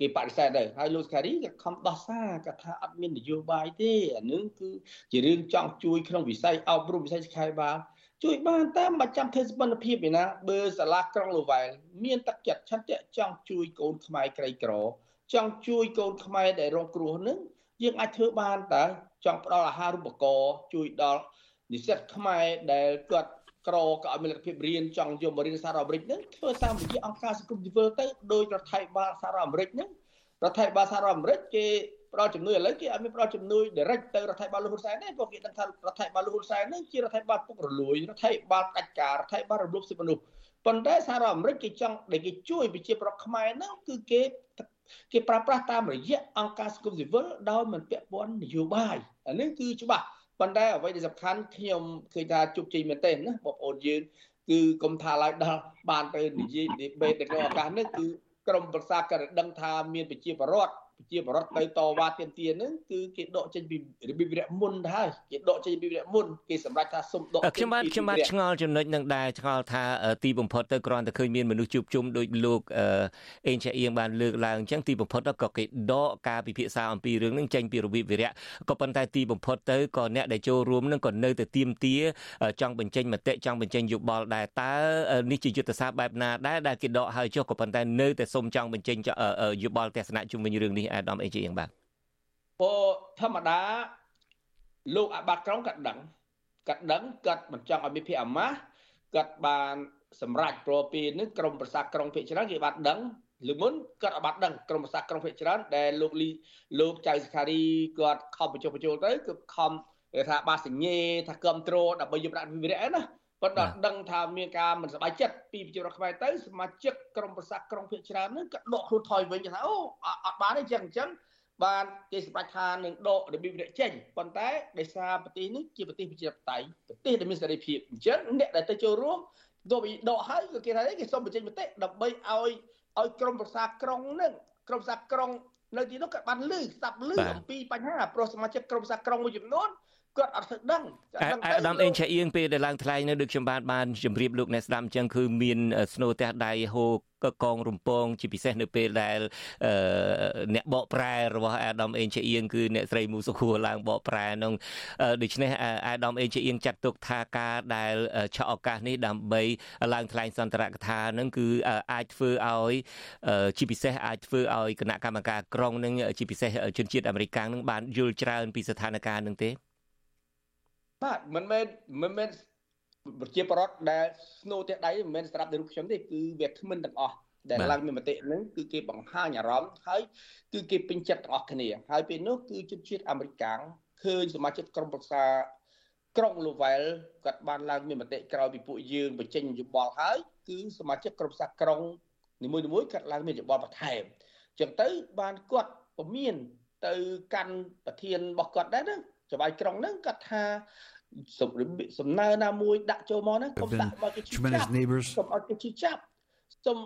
គេបដិសេធទៅហើយលោកសខារីក៏ខំដោះសារគាត់ថាអត់មាននយោបាយទេអានឹងគឺជារឿងចង់ជួយក្នុងវិស័យអប់រំវិស័យសិក្សាបាល ជួយបានតាមមិនចាំធ្វើសមត្ថភាពឯណាបើសាលាក្រុងលូវែលមានទឹកចិត្តឆន្ទៈចង់ជួយកូនខ្មែរក្រីក្រ ចង់ជួយកូនខ្មែរដែលរងគ្រោះនឹងយើងអាចធ្វើបានតើចង់ផ្ដល់អាហារូបករណ៍ជួយដល់និស្សិតខ្មែរដែលគាត់ក្រក៏ឲ្យមានលទ្ធភាពរៀនចង់យកមករៀនសារអាមេរិកហ្នឹងធ្វើតាមវិជាអង្គការសង្គមស៊ីវិលទៅដោយរដ្ឋាភិបាលសារអាមេរិកហ្នឹង រដ្ឋាភិបាលសារអាមេរិកគេផ្ដល់ជំនួយឥឡូវគេអត់មានផ្ដល់ជំនួយ direct ទៅរដ្ឋាភិបាលលោកហ៊ុនសែនទេព្រោះគេដឹងថារដ្ឋាភិបាលលោកហ៊ុនសែនហ្នឹងជារដ្ឋាភិបាលពុករលួយរដ្ឋាភិបាលផ្ដាច់ការរដ្ឋាភិបាលរំលោភសិទ្ធិមនុស្សប៉ុន្តែសហរដ្ឋអាមេរិកគេចង់ដែលគេជួយប្រជាប្រដ្ឋខ្មែរហ្នឹងគឺគេគេប្រើប្រាស់តាមរយៈអង្គការសង្គមស៊ីវិលដោយមិនពាក់ព័ន្ធនយោបាយអានេះគឺច្បាស់ប៉ុន្តែអ្វីដែលសំខាន់ខ្ញុំឃើញថាជោគជ័យមែនទែនណាបងប្អូនយើងគឺកុំថាឡើយដល់បានទៅនិយាយ debate នៅក្នុងឱកាសនេះគឺ ក្រមប្រឹក្សាក៏ដឹងថាមានប្រជាពលរដ្ឋ ប្រជាបរដ្ឋទៅតវ៉ាទាមទារហ្នឹងគឺគេដកចេញពីរបៀបវគ្គមុនទៅហើយគេដកចេញពីវគ្គមុនគេសម្រេចថាសុំដកខ្ញុំបាទខ្ញុំបាទឆ្ងល់ចំណុចនឹងដែរឆ្ងល់ថាទីបំផុតទៅគ្រាន់តែឃើញមានមនុស្សជួបជុំដោយលោកអេងចាអៀងបានលើកឡើងអញ្ចឹងទីបំផុតក៏គេដកការពិភាក្សាអំពីរឿងហ្នឹងចេញពីរបៀបវិរៈក៏ប៉ុន្តែទីបំផុតទៅក៏អ្នកដែលចូលរួមហ្នឹងក៏នៅតែទៀមទាចង់បញ្ចេញមតិចង់បញ្ចេញយោបល់ដែរតើនេះជាយុទ្ធសាស្ត្របែបណាដែរដែលគេដកហើយចុះក៏ប៉ុន្តែនៅតែសុំចង់បញ្ចេញយោបល់ទស្សនៈជុំវិញរឿងនេះអាដាមអេជាយ៉ាងបាទពោធម្មតាលោកអាបាត់ក្រុងក៏ដឹងក៏ដឹងគាត់មិនចង់ឲ្យមានភាពអាម៉ាស់គាត់បានសម្រេចព្រោះពេលនេះក្រមប្រសាក្រុងភិកច្រើនគេបានដឹងលើមុនគាត់អត់បានដឹងក្រមប្រសាក្រុងភិកច្រើនដែលលោកលីលោកចៅសខារីគាត់ខំបញ្ចុះបញ្ចូលទៅគឺខំគេថាបាសញ្ញេថាគ្រប់គ្រងដើម្បីយកដាក់វិរៈណា ប៉ុន្តែដឹងថាមានការមិនសប្បាយចិត្តពីប្រជារដ្ឋខ្មែរទៅសមាជិកក្រុមប្រសាក្រុងភិកច្រើនហ្នឹងក៏ដកខ្លួនថយវិញថាអូអត់បានទេចឹងអញ្ចឹងបានគេសម្រេចថានឹងដករបៀបនេះចេញប៉ុន្តែដោយសារប្រទេសនេះជាប្រទេសប្រជាធិបតេយ្យប្រទេសដែលមានសេរីភាពអញ្ចឹងអ្នកដែលទៅចូលរួមទោះបីដកហើយក៏គេថាគេសុំបញ្ចេញមតិដើម្បីឲ្យឲ្យក្រមប្រសាក្រុងហ្នឹងក្រមប្រសាក្រុងនៅទីនោះក៏បានលឺស្ដាប់លឺអំពីបញ្ហាប្រុសសមាជិកក្រមប្រសាក្រុងមួយចំនួន គាត់អត់ស្ដឹងអាដាមអេងឆាអៀងពេលដែលឡើងថ្លែងនៅដូចខ្ញុំបានបានជម្រាបលោកអ្នកស្ដាប់អញ្ចឹងគឺមានស្នូទះដៃហូកងរំពងជាពិសេសនៅពេលដែលអ្នកបកប្រែរបស់អាដាមអេងឆាអៀងគឺអ្នកស្រីមូសុខួរឡើងបកប្រែនោះដូច្នេះអាដាមអេងឆាអៀងចាត់ទុកថាការដែលឆក់ឱកាសនេះដើម្បីឡើងថ្លែងសន្ទរកថានឹងគឺអាចធ្វើឲ្យជាពិសេសអាចធ្វើឲ្យគណៈកម្មការក្រុងនឹងជាពិសេសជនជាតិអាមេរិកនឹងបានយល់ច្រើនពីស្ថានភាពនឹងទេ បាទមិនមែនមិនមែនប្រជាប្រដ្ឋដែលស្នូទះដៃមិនមែនស្រាប់តែរូបខ្ញុំទេគឺវាគ្មិនទាំងអស់ដែលឡើងមានមតិហ្នឹងគឺគេបង្ហាញអារម្មណ៍ហើយគឺគេពេញចិត្តទាំងអស់គ្នាហើយពេលនោះគឺជនជាតិអាមេរិកកាំងឃើញសមាជិកក្រុមប្រឹក្សាក្រុងលូវែលគាត់បានឡើងមានមតិក្រោយពីពួកយើងបញ្ចេញយោបល់ហើយគឺសមាជិកក្រុមប្រឹក្សាក្រុងនីមួយៗគាត់ឡើងមានយោបល់បន្ថែមអញ្ចឹងទៅបានគាត់ពមៀនទៅកាន់ប្រធានរបស់គាត់ដែរណាចៅបាយក្រុងហ្នឹងគាត់ថា សំណើណាមួយដាក់ចូលមកហ្នឹងកុំដាក់មកគេឈឺចាប់កុំឲ្យគេឈឺចាប់សុំ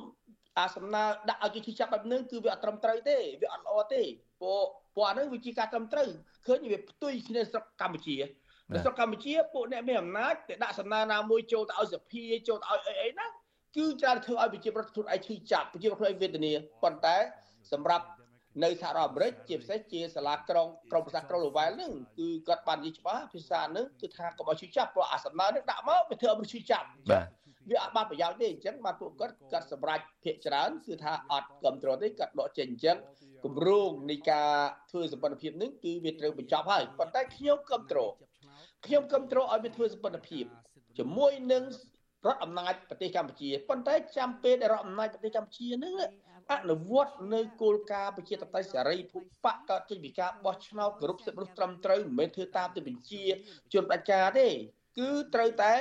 អាសំណើដាក់ឲ្យគេឈឺចាប់បែបហ្នឹងគឺវាអត់ត្រឹមត្រូវទេវាអត់ល្អទេព្រោះព្រោះអាហ្នឹងវាជាការត្រឹមត្រូវឃើញវាផ្ទុយគ្នាស្រុកកម្ពុជានៅស្រុកកម្ពុជាពួកអ្នកមានអំណាចតែដាក់សំណើណាមួយចូលទៅឲ្យសភាចូលទៅឲ្យអីអីណាគឺច្រើនធ្វើឲ្យប្រជាប្រដ្ឋខ្លួនឯងឈឺចាប់ប្រជាប្រដ្ឋខ្លួនឯងវេទនាប៉ុន្តែសម្រាប់ នៅសហរដ្ឋអាមេរិកជាពិសេសជាសាលាក្រុងក្រុងប្រសាក្រុងលូវែលហ្នឹងគឺគាត់បាននិយាយច្បាស់ភាសាហ្នឹងគឺថាកុំឲ្យឈឺចាប់ព្រោះអាសំណើនេះដាក់មកវាធ្វើឲ្យឈឺចាប់បាទវាអត់បានប្រយោជន៍ទេអញ្ចឹងបានពួកគាត់គាត់សម្រេចភាកច្រើនគឺថាអត់គ្រប់គ្រងទេគាត់ដកចេញអញ្ចឹងគម្រោងនៃការធ្វើសម្ព័ន្ធភាពនេះគឺវាត្រូវបញ្ចប់ហើយប៉ុន្តែខ្ញុំគ្រប់គ្រងខ្ញុំគ្រប់គ្រងឲ្យវាធ្វើសម្ព័ន្ធភាពជាមួយនឹងរដ្ឋអំណាចប្រទេសកម្ពុជាប៉ុន្តែចាំពេលដែលរដ្ឋអំណាចប្រទេសកម្ពុជានឹង អនុវត្តនៅគោលការណ៍ប្រជាធិបតេយ្យសេរីភូបកកើតចេញពីការបោះឆ្នោតគោរពសិទ្ធិមនុស្សត្រឹមត្រូវមិនមែនធ្វើតាមទៅបញ្ជាជនបដិការទេគឺត្រូវតែ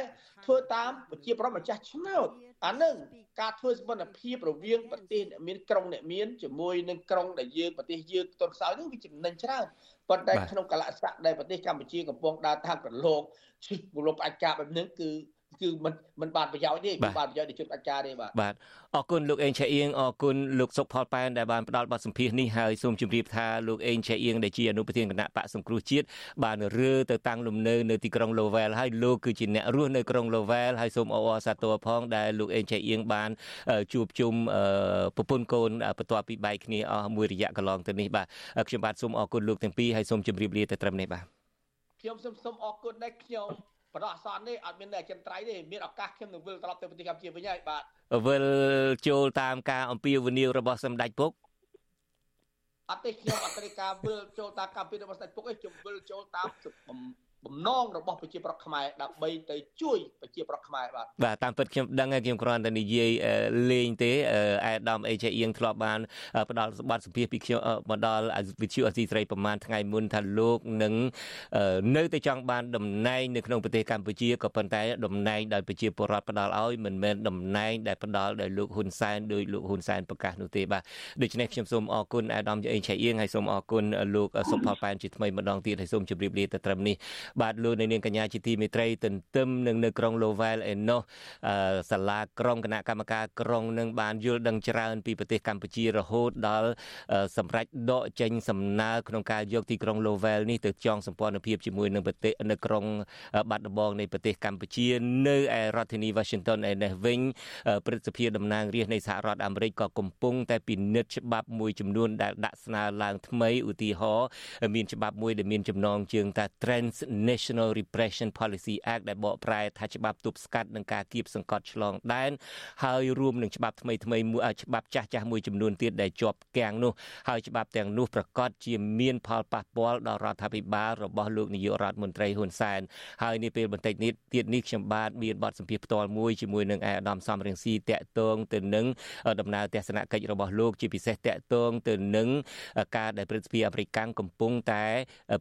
ធ្វើតាមប្រជាប្រដ្ឋម្ចាស់ឆ្នោតអានឹងការធ្វើសម្ព័ន្ធភាពរវាងប្រទេសអ្នកមានក្រុងអ្នកមានជាមួយនឹងក្រុងដែលយើងប្រទេសយើងទល់ខ្សោយនេះវាចំណេញច្រើនប៉ុន្តែក្នុងកលៈស័កដែលប្រទេសកម្ពុជាកំពុងដើរតាមប្រឡងឈឹកមូលបដិការបែបនេះគឺ គឺមិនមិនបានប្រយោជន៍ទេមិនបានប្រយោជន៍ដល់ជនអាចការទេបាទបាទអរគុណលោកអេងឆៃអៀងអរគុណលោកសុកផលប៉ែនដែលបានផ្ដល់បទសម្ភាសន៍នេះហើយសូមជម្រាបថាលោកអេងឆៃអៀងដែលជាអនុប្រធានគណៈបកសង្គ្រោះជាតិបានរើទៅតាំងលំនៅនៅទីក្រុង Lowell ហើយលោកគឺជាអ្នករស់នៅក្រុង Lowell ហើយសូមអបអរសាទរផងដែលលោកអេងឆៃអៀងបានជួបជុំប្រពន្ធកូនបន្ទាប់ពីបែកគ្នាអស់មួយរយៈកន្លងទៅនេះបាទខ្ញុំបាទសូមអរគុណលោកទាំងពីរហើយសូមជម្រាបលាទៅត្រឹមនេះបាទខ្ញុំសូមសូមអរគុណដែរខ្ញុំ បដោះអាសន្ននេះអត់មានអចិន្ត្រៃយ៍ទេមានឱកាសខ្ញុំនឹងវិលត្រឡប់ទៅប្រទេសកម្ពុជាវិញហើយបាទវិលចូលតាមការអំពាវនាវរបស់សម្ដេចពុកអត់ទេខ្ញុំអត់ត្រូវការវិលចូលតាមការពីរបស់ស្ដេចពុកទេខ្ញុំវិលចូលតាម បំណងរបស់ប្រជាប្រដ្ឋខ្មែរដើម្បីទៅជួយប្រជាប្រដ្ឋខ្មែរបាទបាទតាមពិតខ្ញុំដឹងហើយខ្ញុំគ្រាន់តែនិយាយលេងទេអាដាមអេជអៀងធ្លាប់បានផ្ដល់បទសម្ភាសន៍ពីខ្ញុំមកដល់វិទ្យុអសីស្រីប្រហែលថ្ងៃមុនថាលោកនឹងនៅតែចង់បានតំណែងនៅក្នុងប្រទេសកម្ពុជាក៏ប៉ុន្តែតំណែងដោយប្រជាពលរដ្ឋផ្ដល់ឲ្យមិនមែនតំណែងដែលផ្ដល់ដោយលោកហ៊ុនសែនដោយលោកហ៊ុនសែនប្រកាសនោះទេបាទដូច្នេះខ្ញុំសូមអរគុណអាដាមអេជអៀងហើយសូមអរគុណលោកសុផលប៉ែនជាថ្មីម្ដងទៀតហើយសូមជម្រាបលាទៅត្រឹមនេះបាទលោកនៅនាងកញ្ញាជាទីមេត្រីទន្ទឹមនឹងនៅក្រុង Lowell ឯណោះសាលាក្រុងគណៈកម្មការក្រុងនឹងបានយល់ដឹងច្រើនពីប្រទេសកម្ពុជារហូតដល់សម្រាប់ដកចេញសំណើក្នុងការយកទីក្រុង Lowell នេះទៅចងសម្ព័ន្ធភាពជាមួយនឹងប្រទេសនៅក្រុងបាត់ដំបងនៃប្រទេសកម្ពុជានៅឯរដ្ឋធានី Washington ឯនេះវិញព្រឹទ្ធសភាតំណាងរាស្ត្រនៃសហរដ្ឋអាមេរិកក៏កំពុងតែពិនិត្យច្បាប់មួយចំនួនដែលដាក់ស្នើឡើងថ្មីឧទាហរណ៍មានច្បាប់មួយដែលមានចំណងជើងថា Transnational National Repression Policy Act ដែលបកប្រែថាច្បាប់ទប់ស្កាត់នឹងការគៀបសង្កត់ឆ្លងដែនហើយរួមនឹងច្បាប់ថ្មីថ្មីមួយច្បាប់ចាស់ចាស់មួយចំនួនទៀតដែលជាប់គាំងនោះហើយច្បាប់ទាំងនោះប្រកាសជាមានផលប៉ះពាល់ដល់រដ្ឋាភិបាលរបស់លោកនាយករដ្ឋមន្ត្រីហ៊ុនសែនហើយនេះពេលបន្តិចនេះទៀតនេះខ្ញុំបាទមានបទសម្ភាសន៍ផ្ទាល់មួយជាមួយនឹងឯកឧត្តមសំរងស៊ីតាក់ទងទៅនឹងដំណើរទស្សនកិច្ចរបស់លោកជាពិសេសតាក់ទងទៅនឹងការដែលព្រឹទ្ធសភាអាមេរិកកំពុងតែ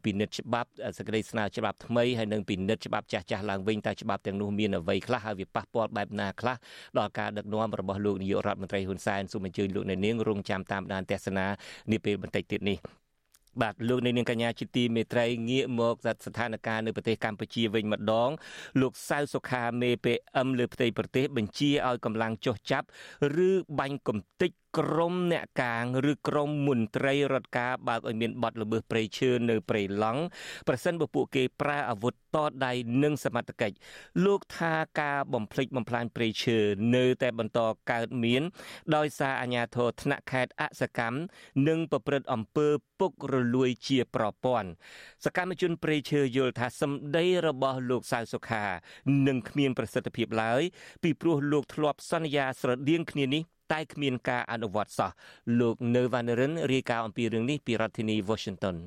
ពិនិត្យច្បាប់សេចក្តីស្នើច្បាប់ថ្មីហើយនឹងពិនិត្យច្បាប់ចាស់ចាស់ឡើងវិញតើច្បាប់ទាំងនោះមានអ្វីខ្លះហើយវាប៉ះពាល់បែបណាខ្លះដល់ការដឹកនាំរបស់លោកនាយករដ្ឋមន្ត្រីហ៊ុនសែនសូមអញ្ជើញលោកអ្នកនាងរងចាំតាមដានទស្សនានាពេលបន្តិចទៀតនេះបាទលោកនាងកញ្ញាជាទីមេត្រីងាកមកស្ថានភាពនៅប្រទេសកម្ពុជាវិញម្ដង លោកសៅសុខាមេ PM លើផ្ទៃប្រទេស បញ្ជាឲ្យកម្លាំងចុះចាប់ ឬបាញ់កំទេច ក្រមអ្នកកាងឬក្រមមន្ត្រីរដ្ឋការបើកឲ្យមានបទល្មើសព្រៃឈើនៅព្រៃឡង់ប្រសិនបើពួកគេប្រើអាវុធតដៃនិងសមត្ថកិច្ចលោកថាការបំផ្លិចបំផ្លាញព្រៃឈើនៅតែបន្តកើតមាន ដោយសារអាជ្ញាធរថ្នាក់ខេត្តអសកម្មនិងប្រព្រឹត្តអំពើពុករលួយជាប្រព័ន្ធសកម្មជនព្រៃឈើយល់ថាសម្ដីរបស់លោកសៅសុខានឹងគ្មានប្រសិទ្ធភាពឡើយពីព្រោះលោកធ្លាប់សន្យាស្រដៀងគ្នានេះ តែគ្មានការអនុវត្តសោះលោកនៅវណ្ណរិនរាយការណ៍អំពីរឿងនេះពីរដ្ឋធានី Washington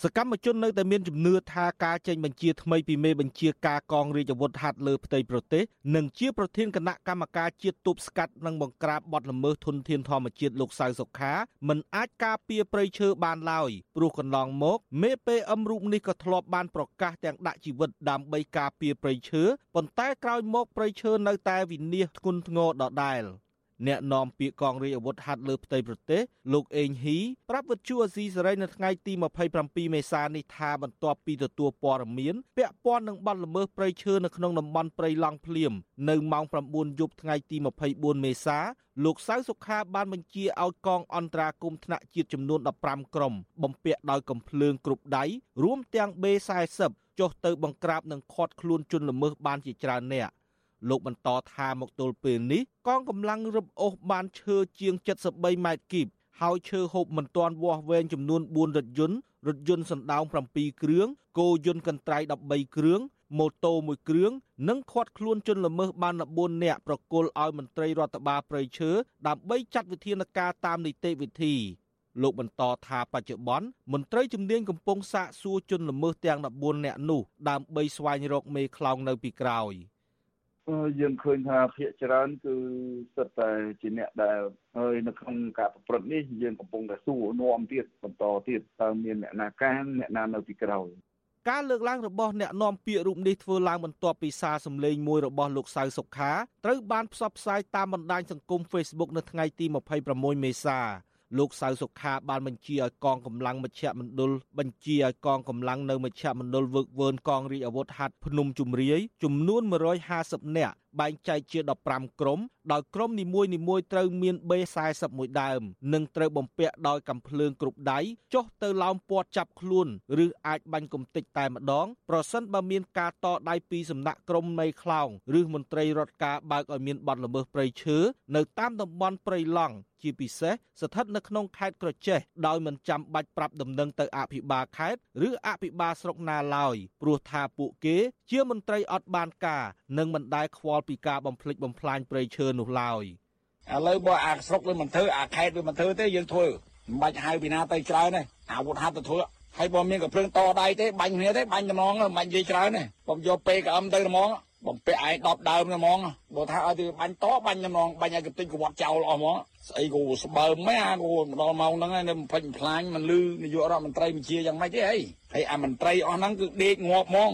សកម្មជននៅតែមានជំនឿថាការចេញបញ្ជាថ្មីពីមេបញ្ជាការកងរាជអាវុធហត្ថលើផ្ទៃប្រទេសនិងជាប្រធានគណៈកម្មការជាតិទប់ស្កាត់និងបង្ក្រាបបទល្មើសធនធានធម្មជាតិលោកសៅសុខាមិនអាចការពារព្រៃឈើបានឡើយព្រោះកន្លងមកមេ PM រូបនេះក៏ធ្លាប់បានប្រកាសទាំងដាក់ជីវិតដើម្បីការពារព្រៃឈើប៉ុន្តែក្រោយមកព្រៃឈើនៅតែវិនាសធ្ងន់ធ្ងរដដែល។ អ្នកនាំពាក្យកងរាជអាវុធហត្ថលើផ្ទៃប្រទេសលោកអេងហ៊ីប្រាប់វិទ្យុអាស៊ីសេរីនៅថ្ងៃទី27មេសានេះថាបន្ទាប់ពីទទួលព័ត៌មានពាក់ព័ន្ធនឹងបទល្មើសព្រៃឈើនៅក្នុងតំបន់ព្រៃឡង់ភ្លាមនៅម៉ោង9យប់ថ្ងៃទី24មេសាលោកសៅសុខាបានបញ្ជាឲ្យកងអន្តរាគមន៍ថ្នាក់ជាតិចំនួន15ក្រុមបំពាក់ដោយកំភ្លើងគ្រប់ដៃរួមទាំង B40 ចុះទៅបង្ក្រាបនិងឃាត់ខ្លួនជនល្មើសបានជាច្រើនអ្នក លោកបន្តថាមកទល់ពេលនេះកងកម្លាំងរឹបអូសបានឈើជាង73ម៉ែត្រគីបហើយឈើហូបមិនទាន់វាស់វែងចំនួន4រថយន្តរថយន្តសណ្ដោង7គ្រឿងគោយន្តកន្ត្រៃ13គ្រឿងម៉ូតូមួយគ្រឿងនិងឃាត់ខ្លួនជនល្មើសបាន14នាក់ប្រគល់ឲ្យមន្ត្រីរដ្ឋបាលព្រៃឈើដើម្បីចាត់វិធានការតាមនីតិវិធីលោកបន្តថាបច្ចុប្បន្នមន្ត្រីជំនាញកំពុងសាកសួរជនល្មើសទាំង14នាក់នោះដើម្បីស្វែងរកមេខ្លោងនៅពីក្រោយ។ យើងឃើញថាភាកច្រើនគឺសិតតែជាអ្នកដែលហើយនៅក្នុងការប្រព្រឹត្តនេះយើងកំពុងតែសួរនាំទៀតបន្តទៀតតើមានអ្នកណាកាងអ្នកណានៅពីក្រោយការលើកឡើងរបស់អ្នកនាំពាក្យរូបនេះធ្វើឡើងបន្ទាប់ពីសារសម្លេងមួយរបស់លោកសៅសុខាត្រូវបានផ្សព្វផ្សាយតាមបណ្ដាញសង្គម Facebook នៅថ្ងៃទី26មេសា លោកសៅសុខាបានបញ្ជាឲ្យកងកម្លាំងមជ្ឈមណ្ឌលបញ្ជាឲ្យកងកម្លាំងនៅមជ្ឈមណ្ឌលវឹកវើនកងរាជអាវុធហត្ថភ្នំជំរាយចំនួន150នាក់ បែងចែកជា15ក្រុមដោយក្រុមនីមួយៗត្រូវមាន B41 ដើម និងត្រូវបំពាក់ដោយកាំភ្លើងគ្រប់ដៃចុះទៅឡោមព័ទ្ធចាប់ខ្លួនឬអាចបាញ់កំទេចតែម្ដងប្រសិនបើមានការតដៃពីសំណាក់ក្រុមនៃខ្លោងឬមន្ត្រីរដ្ឋការបើកឲ្យមានបទល្មើសព្រៃឈើនៅតាមតំបន់ព្រៃឡង់ជាពិសេសស្ថិតនៅក្នុងខេត្តក្រចេះដោយមិនចាំបាច់ប្រាប់ដំណឹងទៅអភិបាលខេត្តឬអភិបាលស្រុកណាឡើយព្រោះថាពួកគេ ជាមន្ត្រីអត់បានការនិងមិនដែលខ្វល់ពីការបំផ្លិចបំផ្លាញព្រៃឈើនោះឡើយឥឡូវបើអាស្រុកវាមិនធ្វើអាខេត្តវាមិនធ្វើទេយើងធ្វើមិនបាច់ហៅពីណាទៅច្រើនទេអាវុធហត្ថទៅធ្វើហើយបើមានកំភ្លើងតដៃទេបាញ់គ្នាទេបាញ់ត្មងមិនបាញ់និយាយច្រើនទេខ្ញុំយកពេកអឹមទៅត្មងបំពាក់ឯង10ដើមហ្មងបើថាឲ្យទៅបាញ់តបាញ់ហ្មងបាញ់ឲ្យកតិចកវត្តចោលអស់ហ្មងស្អីគូស្បើម៉ែអាគូមកដល់ម៉ោងហ្នឹងហើយបំពេញផ្លាញមិនលឺនាយករដ្ឋមន្ត្រីបញ្ជាយ៉ាងម៉េចទេអីហើយអាមន្ត្រីអស់ហ្នឹងគឺដេកងាប់ហ្មង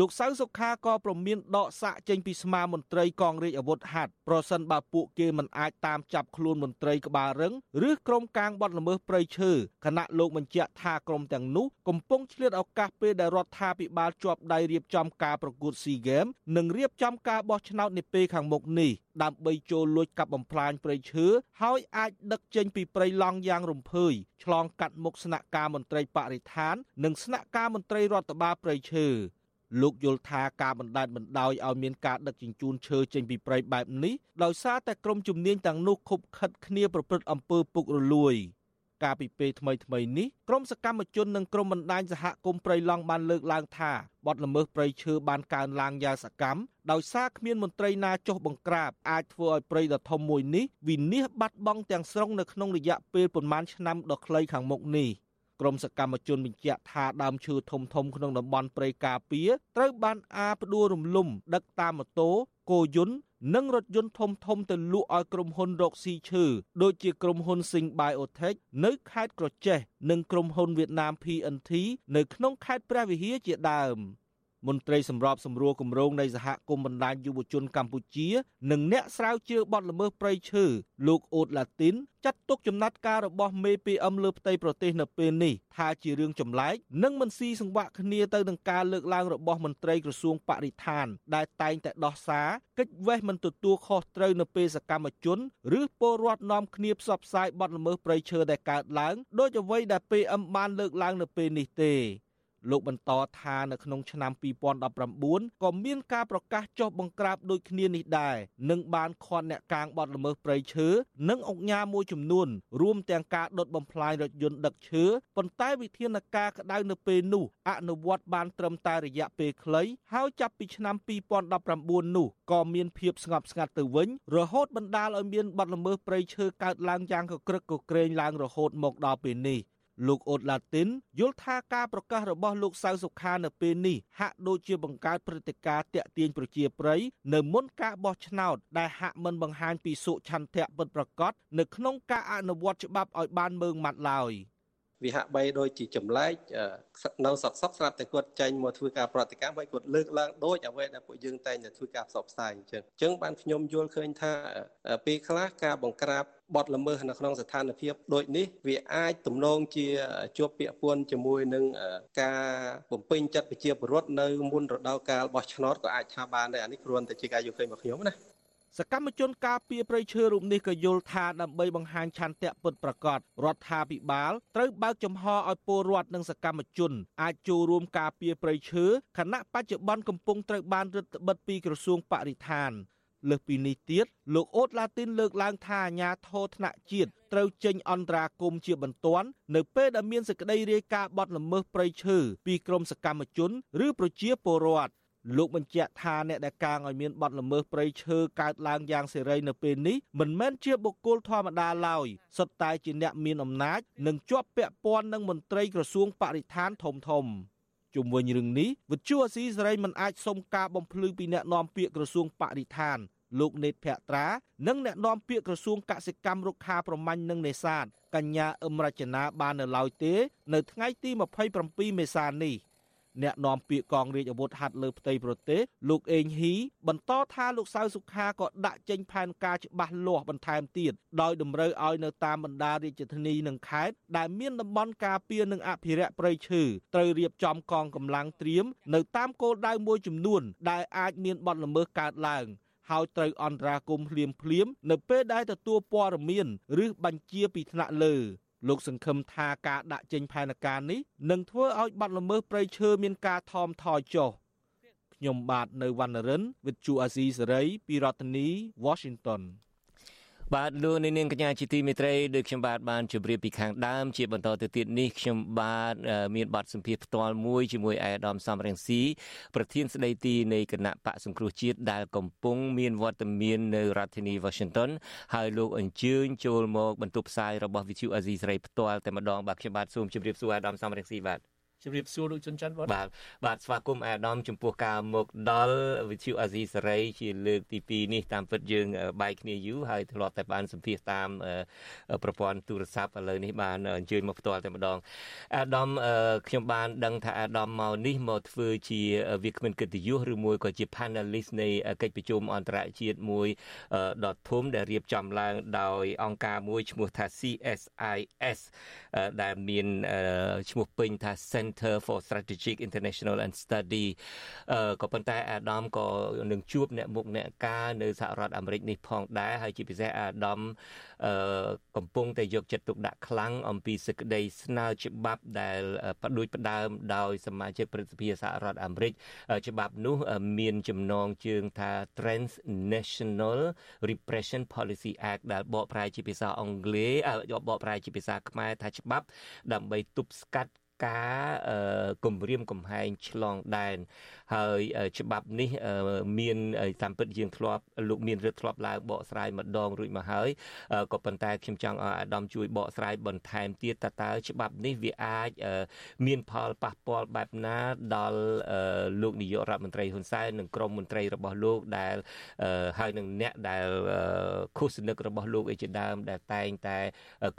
លោកសៅសុខាក៏ប្រមានដកសាកចេញពីស្មាមន្ត្រីកងរាជអាវុធហត្ថប្រសិនបើពួកគេមិនអាចតាមចាប់ខ្លួនមន្ត្រីក្បាលរឹងឬក្រុមកាងបដល្មើសព្រៃឈើគណៈលោកបញ្ជាក់ថាក្រុមទាំងនោះកំពុងឆ្លៀតឱកាសពេលដែលរដ្ឋាភិបាលជាប់ដៃរៀបចំការប្រកួត SEA Games និងរៀបចំការបោះឆ្នោតនាពេលខាងមុខនេះដើម្បីចូលលួចកាប់បំផ្លាញព្រៃឈើហើយអាចដឹកចេញពីព្រៃឡង់យ៉ាងរំភើយឆ្លងកាត់មុខស្នាក់ការមន្ត្រីបរិស្ថាន និងស្នាក់ការមន្ត្រីរដ្ឋបាលព្រៃឈើ លោកយល់ថាការបណ្តែតបណ្តោយឲ្យមានការដឹកជញ្ជូនឈើចេញពីព្រៃបែបនេះដោយសារតែក្រុមជំនាញទាំងនោះខុបខិតគ្នាប្រព្រឹត្តអំពើពុករលួយកាលពីពេលថ្មីថ្មីនេះក្រុមសកម្មជននិងក្រុមបណ្ដាញសហគមន៍ព្រៃឡង់បានលើកឡើងថាបទល្មើសព្រៃឈើបានកើនឡើងយ៉ាងសកម្មដោយសារគ្មានមន្ត្រីណាចុះបង្ក្រាបអាចធ្វើឲ្យព្រៃដ៏ធំមួយនេះវិនាសបាត់បង់ទាំងស្រុងនៅក្នុងរយៈពេលប្រមាណឆ្នាំដ៏ខ្លីខាងមុខនេះ។ ក្រមសកម្មជនបញ្ជាក់ថាដើមឈើធំធំក្នុងតំបន់ព្រៃការពារត្រូវបានអាផ្ដួលរំលំ ដឹកតាមម៉ូតូគោយន្តនិងរថយន្តធំធំទៅលក់ឲ្យក្រុមហ៊ុនរកស៊ីឈើដូចជាក្រុមហ៊ុន Sing Biotech នៅខេត្តក្រចេះ និងក្រុមហ៊ុនវៀតណាម PNT នៅក្នុងខេត្តព្រះវិហារជាដើម។ មន្ត្រីសម្របសម្រួលគម្រោងនៃសហគមន៍បណ្ដាញយុវជនកម្ពុជា និងអ្នកស្រាវជ្រាវបទល្មើសព្រៃឈើលោកអូតឡាទីនចាត់ទុកចំណាត់ការរបស់មេ PM លើផ្ទៃប្រទេសនៅពេលនេះថាជារឿងចម្លែកនិងមិនស៊ីសង្វាក់គ្នាទៅនឹងការលើកឡើងរបស់មន្ត្រីក្រសួងបរិស្ថាន ដែលតែងតែដោះសារកិច្ចវេះមិនទទួលខុសត្រូវនៅពេលសកម្មជនឬពលរដ្ឋនាំគ្នាផ្សព្វផ្សាយបទល្មើសព្រៃឈើដែលកើតឡើងដោយអ្វីដែល PM បានលើកឡើងនៅពេលនេះទេ លោកបន្តថានៅក្នុងឆ្នាំ2019ក៏មានការប្រកាសចុះបង្ក្រាបដូចគ្នានេះដែរនិងបានឃាត់អ្នកកាងបទល្មើសព្រៃឈើនិងអង្គការមួយចំនួនរួមទាំងការដុតបំផ្លាញរថយន្តដឹកឈើប៉ុន្តែវិធានការក្តៅនៅពេលនោះអនុវត្តបានត្រឹមតែរយៈពេលខ្លីហើយចាប់ពីឆ្នាំ2019នោះក៏មានភាពស្ងប់ស្ងាត់ទៅវិញរហូតបណ្ដាលឲ្យមានបទល្មើសព្រៃឈើកើតឡើងយ៉ាងកក្រឹកកក្រែងឡើងរហូតមកដល់ពេលនេះ។ លោកអូតឡាទីនយល់ថាការប្រកាសរបស់លោកសៅសុខានៅពេលនេះហាក់ដូចជាបង្កើតព្រឹត្តិការណ៍តាក់ទាញប្រជាប្រិយនៅមុនការបោះឆ្នោតដែលហាក់មិនបង្ហាញពីសុឆន្ទៈពិតប្រាកដនៅក្នុងការអនុវត្តច្បាប់ឲ្យបានមើងម៉ាត់ឡើយ។ វាហាក់បីដូចជាចម្លែកនៅសក់សក់ស្រាប់តែគាត់ចេញមកធ្វើការប្រតិកម្មហើយគាត់លើកឡើងដូចអ្វីដែលពួកយើងតែងតែធ្វើការផ្សព្វផ្សាយអញ្ចឹងអញ្ចឹងបានខ្ញុំយល់ឃើញថាពេលខ្លះការបង្ក្រាបបទល្មើសនៅក្នុងស្ថានភាពដូចនេះវាអាចទំនងជាជាប់ពាក់ព័ន្ធជាមួយនឹងការបំពេញចិត្តប្រជាពលរដ្ឋនៅមុនរដូវកាលបោះឆ្នោតក៏អាចថាបានដែរអានេះគ្រាន់តែជាការយល់ឃើញរបស់ខ្ញុំណា សកម្មជនការពារព្រៃឈើរូបនេះក៏យល់ថាដើម្បីបង្ហាញឆន្ទៈពិតប្រាកដរដ្ឋាភិបាលត្រូវបើកចំហឲ្យពលរដ្ឋនិងសកម្មជនអាចចូលរួមការពារព្រៃឈើខណៈបច្ចុប្បន្នកំពុងត្រូវបានរឹតបន្តឹងពីក្រសួងបរិស្ថានលើសពីនេះទៀតលោកអូតឡាទីនលើកឡើងថាអាញាធរថ្នាក់ជាតិត្រូវចេញអន្តរាគមជាបន្ទាន់នៅពេលដែលមានសេចក្តីរាយការណ៍បទល្មើសព្រៃឈើពីក្រុមសកម្មជន ឬប្រជាពលរដ្ឋ លោកបញ្ជាក់ថាអ្នកដែលកាងឲ្យមានបទល្មើសព្រៃឈើកើតឡើងយ៉ាងសេរីនៅពេលនេះមិនមែនជាបុគ្គលធម្មតាឡើយសុទ្ធតែជាអ្នកមានអំណាចនិងជាប់ពាក់ព័ន្ធនឹងមន្ត្រីក្រសួងបរិស្ថានធំធំជុំវិញរឿងនេះវិទ្យុអស៊ីសេរីមិនអាចសុំការបំភ្លឺពីអ្នកនាំពាក្យក្រសួងបរិស្ថានលោកនេតភក្ត្រានិងអ្នកនាំពាក្យក្រសួងកសិកម្មរុក្ខាប្រមាញ់និងនេសាទកញ្ញាអឹមរចនាបាននៅឡើយទេ នៅថ្ងៃទី27មេសានេះ អ្នកនាំពាក្យកងរាជអាវុធហត្ថលើផ្ទៃប្រទេសលោកអេងហ៊ីបន្តថាលោកសៅសុខាក៏ដាក់ចេញផែនការច្បាស់លាស់បន្ថែមទៀតដោយតម្រូវឲ្យនៅតាមបណ្ដារាជធានីនិងខេត្តដែលមានតំបន់ការពារនិងអភិរក្សព្រៃឈើត្រូវរៀបចំកងកម្លាំងត្រៀមនៅតាមគោលដៅមួយចំនួន ដែលអាចមានបទល្មើសកើតឡើងហើយត្រូវអន្តរាគមន៍ភ្លាមភ្លាម នៅពេលដែលទទួលព័ត៌មាន ឬបញ្ជាពីថ្នាក់លើ លោកសង្ឃឹមថាការដាក់ចេញផែនការនេះនឹងធ្វើឲ្យបាត់ល្មើសព្រៃឈើមានការថមថយចុះខ្ញុំបាទនៅវណ្ណរិន with Chu Azizi Saray ពីរដ្ឋធានី Washington បាទលោកនាងកញ្ញាជាទីមេត្រីដូចខ្ញុំបាទបានជម្រាបពីខាងដើមជាបន្តទៅទៀតនេះខ្ញុំបាទមានបទសម្ភាសន៍ផ្ទាល់មួយជាមួយអាយដាមសំរងស៊ីប្រធានស្ដីទីនៃគណៈបកសង្គ្រោះជាតិដែលកំពុងមានវត្តមាននៅរដ្ឋធានី Washington ហើយលោកអញ្ជើញចូលមកបន្ទប់ផ្សាយរបស់ VTV Asia សេរីផ្ទាល់តែម្ដងបាទខ្ញុំបាទសូមជម្រាបសួរអាយដាមសំរងស៊ីបាទ ជម្រាបសួរលោកជុនច័ន្ទបាទបាទបាទស្វាគមន៍អាដាមចំពោះការមកដល់វិទ្យុអាស៊ីសេរីជាលើកទី2នេះតាមពិតយើងបែកគ្នាយូរហើយធ្លាប់តែបានសម្ភាសតាមប្រព័ន្ធទូរស័ព្ទឥឡូវនេះបានអញ្ជើញមកផ្ទាល់តែម្ដងអាដាមខ្ញុំបានដឹងថាអាដាមមកនេះមកធ្វើជាវាគ្មិនកិត្តិយសឬមួយក៏ជា panelist នៃកិច្ចប្រជុំអន្តរជាតិមួយដ៏ធំដែលរៀបចំឡើងដោយអង្គការមួយឈ្មោះថា CSIS ដែលមានឈ្មោះពេញថា Center for Strategic International and Study ក៏ប៉ុន្តែអាដាមក៏នឹងជួបអ្នកមុខអ្នកការនៅសហរដ្ឋអាមេរិកនេះផងដែរហើយជាពិសេសអាដាមកំពុងតែយកចិត្តទុកដាក់ខ្លាំងអំពីសេចក្តីស្នើច្បាប់ដែលផ្ដួចផ្ដើមដោយសមាជិកព្រឹទ្ធសភាសហរដ្ឋអាមេរិកច្បាប់នោះមានចំណងជើងថា Transnational Repression Policy Act ដែលបកប្រែជាភាសាអង់គ្លេសបកប្រែជាភាសាខ្មែរថាច្បាប់ ដើម្បីទប់ស្កាត់ ការគម្រាមកំហែងឆ្លងដែនហើយច្បាប់នេះមានតាមពិតយើងធ្លាប់លោកមានរឹតធ្លាប់ឡើងបកស្រាយម្ដងរួចមកហើយក៏ប៉ុន្តែខ្ញុំចង់ឲ្យអាដាមជួយបកស្រាយបន្ថែមទៀតតើតើច្បាប់នេះវាអាចមានផលប៉ះពាល់បែបណាដល់លោកនាយករដ្ឋមន្ត្រីហ៊ុនសែននិងក្រុមមន្ត្រីរបស់លោកដែលហើយនឹងអ្នកដែលឃោសនិករបស់លោកអីជាដើមដែលតែងតែ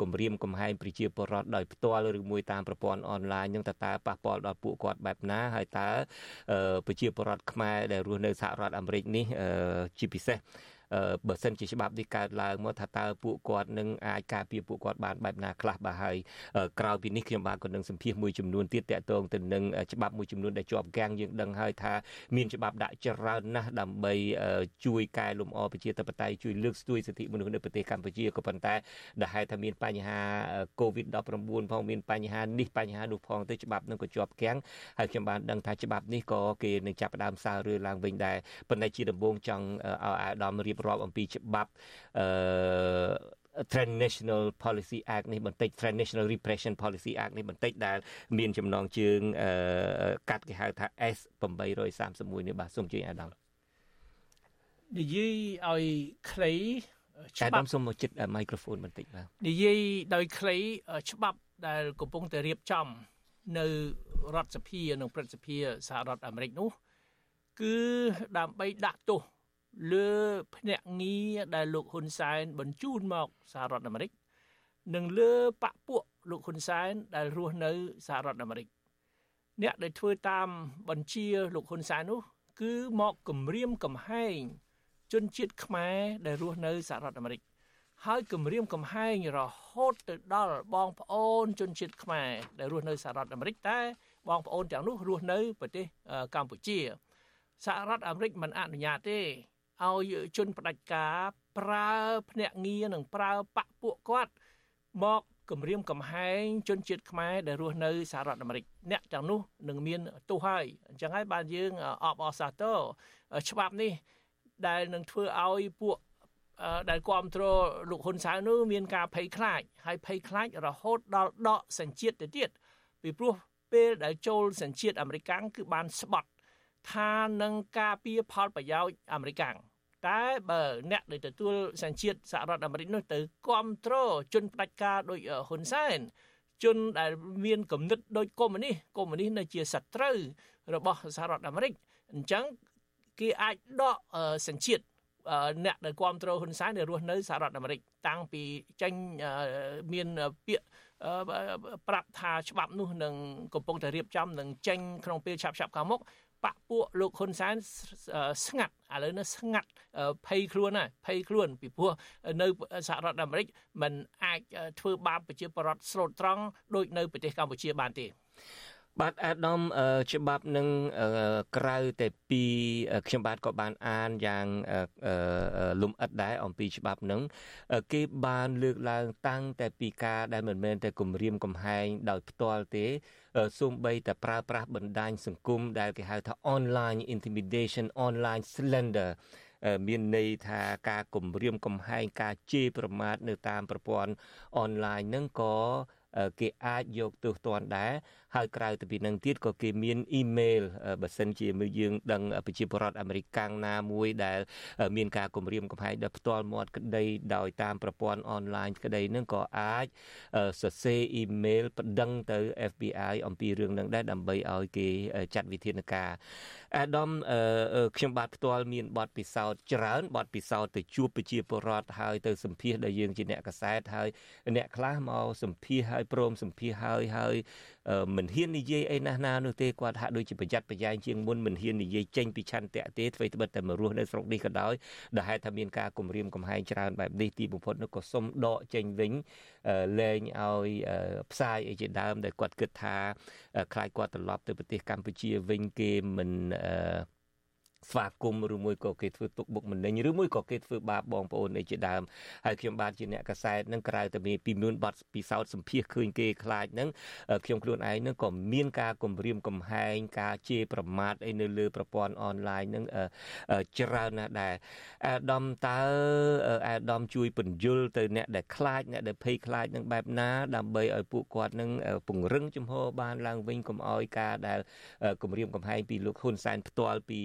គម្រាមកំហែងប្រជាពលរដ្ឋដោយផ្ទាល់ឬមួយតាមប្រព័ន្ធអនឡាញនឹងតើតើប៉ះពាល់ដល់ពួកគាត់បែបណាហើយតើប្រជាពលរដ្ឋខ្មែរដែលរស់នៅសហរដ្ឋអាមេរិកនេះជាពិសេស បើសិនជាច្បាប់នេះកើតឡើងមកថាតើពួកគាត់នឹងអាចការពារពួកគាត់បានបែបណាខ្លះបាទហើយក្រៅពីនេះខ្ញុំបាទក៏នឹងសម្ភាសមួយចំនួនទៀតតកតងទៅនឹងច្បាប់មួយចំនួនដែលជាប់គាំងយើងដឹងហើយថាមានច្បាប់ដាក់ច្រើនណាស់ដើម្បីជួយកែលម្អប្រជាធិបតេយ្យជួយលើកស្ទួយសិទ្ធិមនុស្សនៅប្រទេសកម្ពុជាក៏ប៉ុន្តែដែលហេតុថាមានបញ្ហា COVID-19 ផងមានបញ្ហានេះបញ្ហានោះផងទៅច្បាប់នឹងក៏ជាប់គាំងហើយខ្ញុំបានដឹងថាច្បាប់នេះក៏គេនឹងចាប់ផ្ដើមសាររឿងឡើងវិញដែរប៉ុន្តែជាដំបូងចង់ឲ្យអាដាមរៀបបរាប់អំពីច្បាប់អឺ Transnational Policy Act នេះបន្តិច Transnational Repression Policy Act នេះបន្តិចដែល មានចំណងជើងកាត់គេហៅថា S831 នេះបាទសូមជួយអាដាមនិយាយឲ្យខ្លីច្បាប់អាដាមសូមមកជិតមីក្រូហ្វូនបន្តិចបាទនិយាយដោយខ្លីច្បាប់ដែលកំពុងតែរៀបចំ នៅរដ្ឋសភានិងព្រឹទ្ធសភាសហរដ្ឋអាមេរិកនោះ គឺដើម្បីដាក់ទោស លើភ្នាក់ងារដែលលោកហ៊ុនសែនបញ្ជូនមកសហរដ្ឋអាមេរិកនិងលើបពពួកលោកហ៊ុនសែនដែលរស់នៅសហរដ្ឋអាមេរិកអ្នកដែលធ្វើតាមបញ្ជាលោកហ៊ុនសែននោះ គឺមកគម្រាមកំហែងជនជាតិខ្មែរដែលរស់នៅសហរដ្ឋអាមេរិកហើយគម្រាមកំហែងរហូតទៅដល់បងប្អូនជនជាតិខ្មែរដែលរស់នៅសហរដ្ឋអាមេរិកតែបងប្អូនទាំងនោះរស់នៅប្រទេសកម្ពុជាសហរដ្ឋអាមេរិកមិនអនុញ្ញាតទេ ឲ្យជនផ្ដាច់ការប្រើភ្នាក់ងារនិងប្រើបពពួកគាត់មកគម្រាមកំហែងជនជាតិខ្មែរដែលរស់នៅសហរដ្ឋអាមេរិកអ្នកទាំងនោះនឹងមានទោសហើយអញ្ចឹងហើយបានយើងអបអសាទរច្បាប់នេះដែលនឹងធ្វើឲ្យពួកដែលគ្រប់គ្រងលោកហ៊ុនសែននោះមានការភ័យខ្លាចហើយភ័យខ្លាចរហូតដល់ដកសញ្ជាតិទៅទៀតពីព្រោះពេលដែលចូលសញ្ជាតិអាមេរិកគឺបានស្បត់ថានឹងការពារផលប្រយោជន៍អាមេរិក តែបើអ្នកដែលទទួលសញ្ជាតិសហរដ្ឋអាមេរិកនោះទៅគ្រប់គ្រងជនផ្ដាច់ការដោយហ៊ុនសែនជនដែលមានគំនិតដូចកុម្មុយនីសកុម្មុយនីសនៅជាសត្រូវរបស់សហរដ្ឋអាមេរិកអញ្ចឹងគេអាចដកសញ្ជាតិអ្នកដែលគ្រប់គ្រងហ៊ុនសែនដែលរស់នៅសហរដ្ឋអាមេរិកតាំងពីចេញមានពាក្យប្រាប់ថាច្បាប់នោះនឹងកំពុងតែរៀបចំនឹងចេញក្នុងពេលឆាប់ឆាប់ខាងមុខ បកពួកលោកហ៊ុនសែនស្ងាត់ឥឡូវនេះស្ងាត់ភ័យខ្លួនហើយភ័យខ្លួនពីព្រោះនៅសហរដ្ឋអាមេរិកมันអាចធ្វើបាបប្រជាពលរដ្ឋស្លូតត្រង់ដូចនៅប្រទេសកម្ពុជាបានទេ បាទអាដាមច្បាប់នឹងក្រៅតែពីខ្ញុំបាទក៏បានអានយ៉ាងលំអិតដែរអំពីច្បាប់នឹងគេបានលើកឡើងតាំងតែពីការដែលមិនមែនតែគម្រាមកំហែងដោយផ្ទាល់ទេសូម្បីតែប្រើប្រាស់បណ្ដាញសង្គមដែលគេហៅថា online intimidation online slander មានន័យថាការគម្រាមកំហែងការជេរប្រមាថនៅតាមប្រព័ន្ធអនឡាញហ្នឹងក៏គេអាចយកទោសទណ្ឌដែរហើយក្រៅទៅពីនឹងទៀតក៏គេមានអ៊ីមែលបើសិនជាមើលយើងដឹងប្រជាពលរដ្ឋអាមេរិកកាំងណាមួយដែលមានការគម្រាមកំហែងដល់ផ្ទាល់មាត់ក្តីដោយតាមប្រព័ន្ធអនឡាញក្តីនឹងក៏អាចសរសេរអ៊ីមែលប្តឹងទៅ FBI អំពីរឿងនឹងដែរដើម្បីឲ្យគេចាត់វិធានការអាដាមខ្ញុំបាទផ្ទាល់មានបទពិសោធន៍ច្រើនបទពិសោធន៍ទៅជួបប្រជាពលរដ្ឋហើយទៅសម្ភាសដល់យើងជាអ្នកកសែតហើយអ្នកខ្លះមកសម្ភាសហើយព្រមសម្ភាសហើយហើយ មិនហ៊ាននិយាយអីណាស់ណានោះទេគាត់ហាក់ដូចជាប្រយ័ត្នប្រយែងជាងមុនមិនហ៊ាននិយាយចេញពីឆន្ទៈទេអ្វីត្បិតតែមករស់នៅស្រុកនេះក៏ដោយដែលហេតុថាមានការគំរាមកំហែងច្រើនបែបនេះទីបំផុតនោះក៏សុំដកចេញវិញលែងឲ្យផ្សាយអីជាដើមដែលគាត់គិតថាខ្លាចគាត់ត្រឡប់ទៅប្រទេសកម្ពុជាវិញគេមិនអឺ ស្វាគមន៍ឬមួយក៏គេធ្វើទុកបុកម្នេញឬមួយក៏គេធ្វើបាបបងប្អូនអីជាដើមហើយខ្ញុំបាទជាអ្នកកសែតនឹងក្រៅតែមានពីមានបទពិសោធន៍សម្ភាសឃើញគេខ្លាចនឹងខ្ញុំខ្លួនឯងនឹងក៏មានការគំរាមកំហែងការជេរប្រមាថអីនៅលើប្រព័ន្ធអនឡាញនឹងច្រើនណាស់ដែរអាដាមតើអាដាមជួយពន្យល់ទៅអ្នកដែលខ្លាចអ្នកដែលភ័យខ្លាចនឹងបែបណាដើម្បីឲ្យពួកគាត់នឹងពង្រឹងជំហរបានឡើងវិញកុំឲ្យការដែលគំរាមកំហែងពីលោកហ៊ុនសែនផ្ទាល់ពី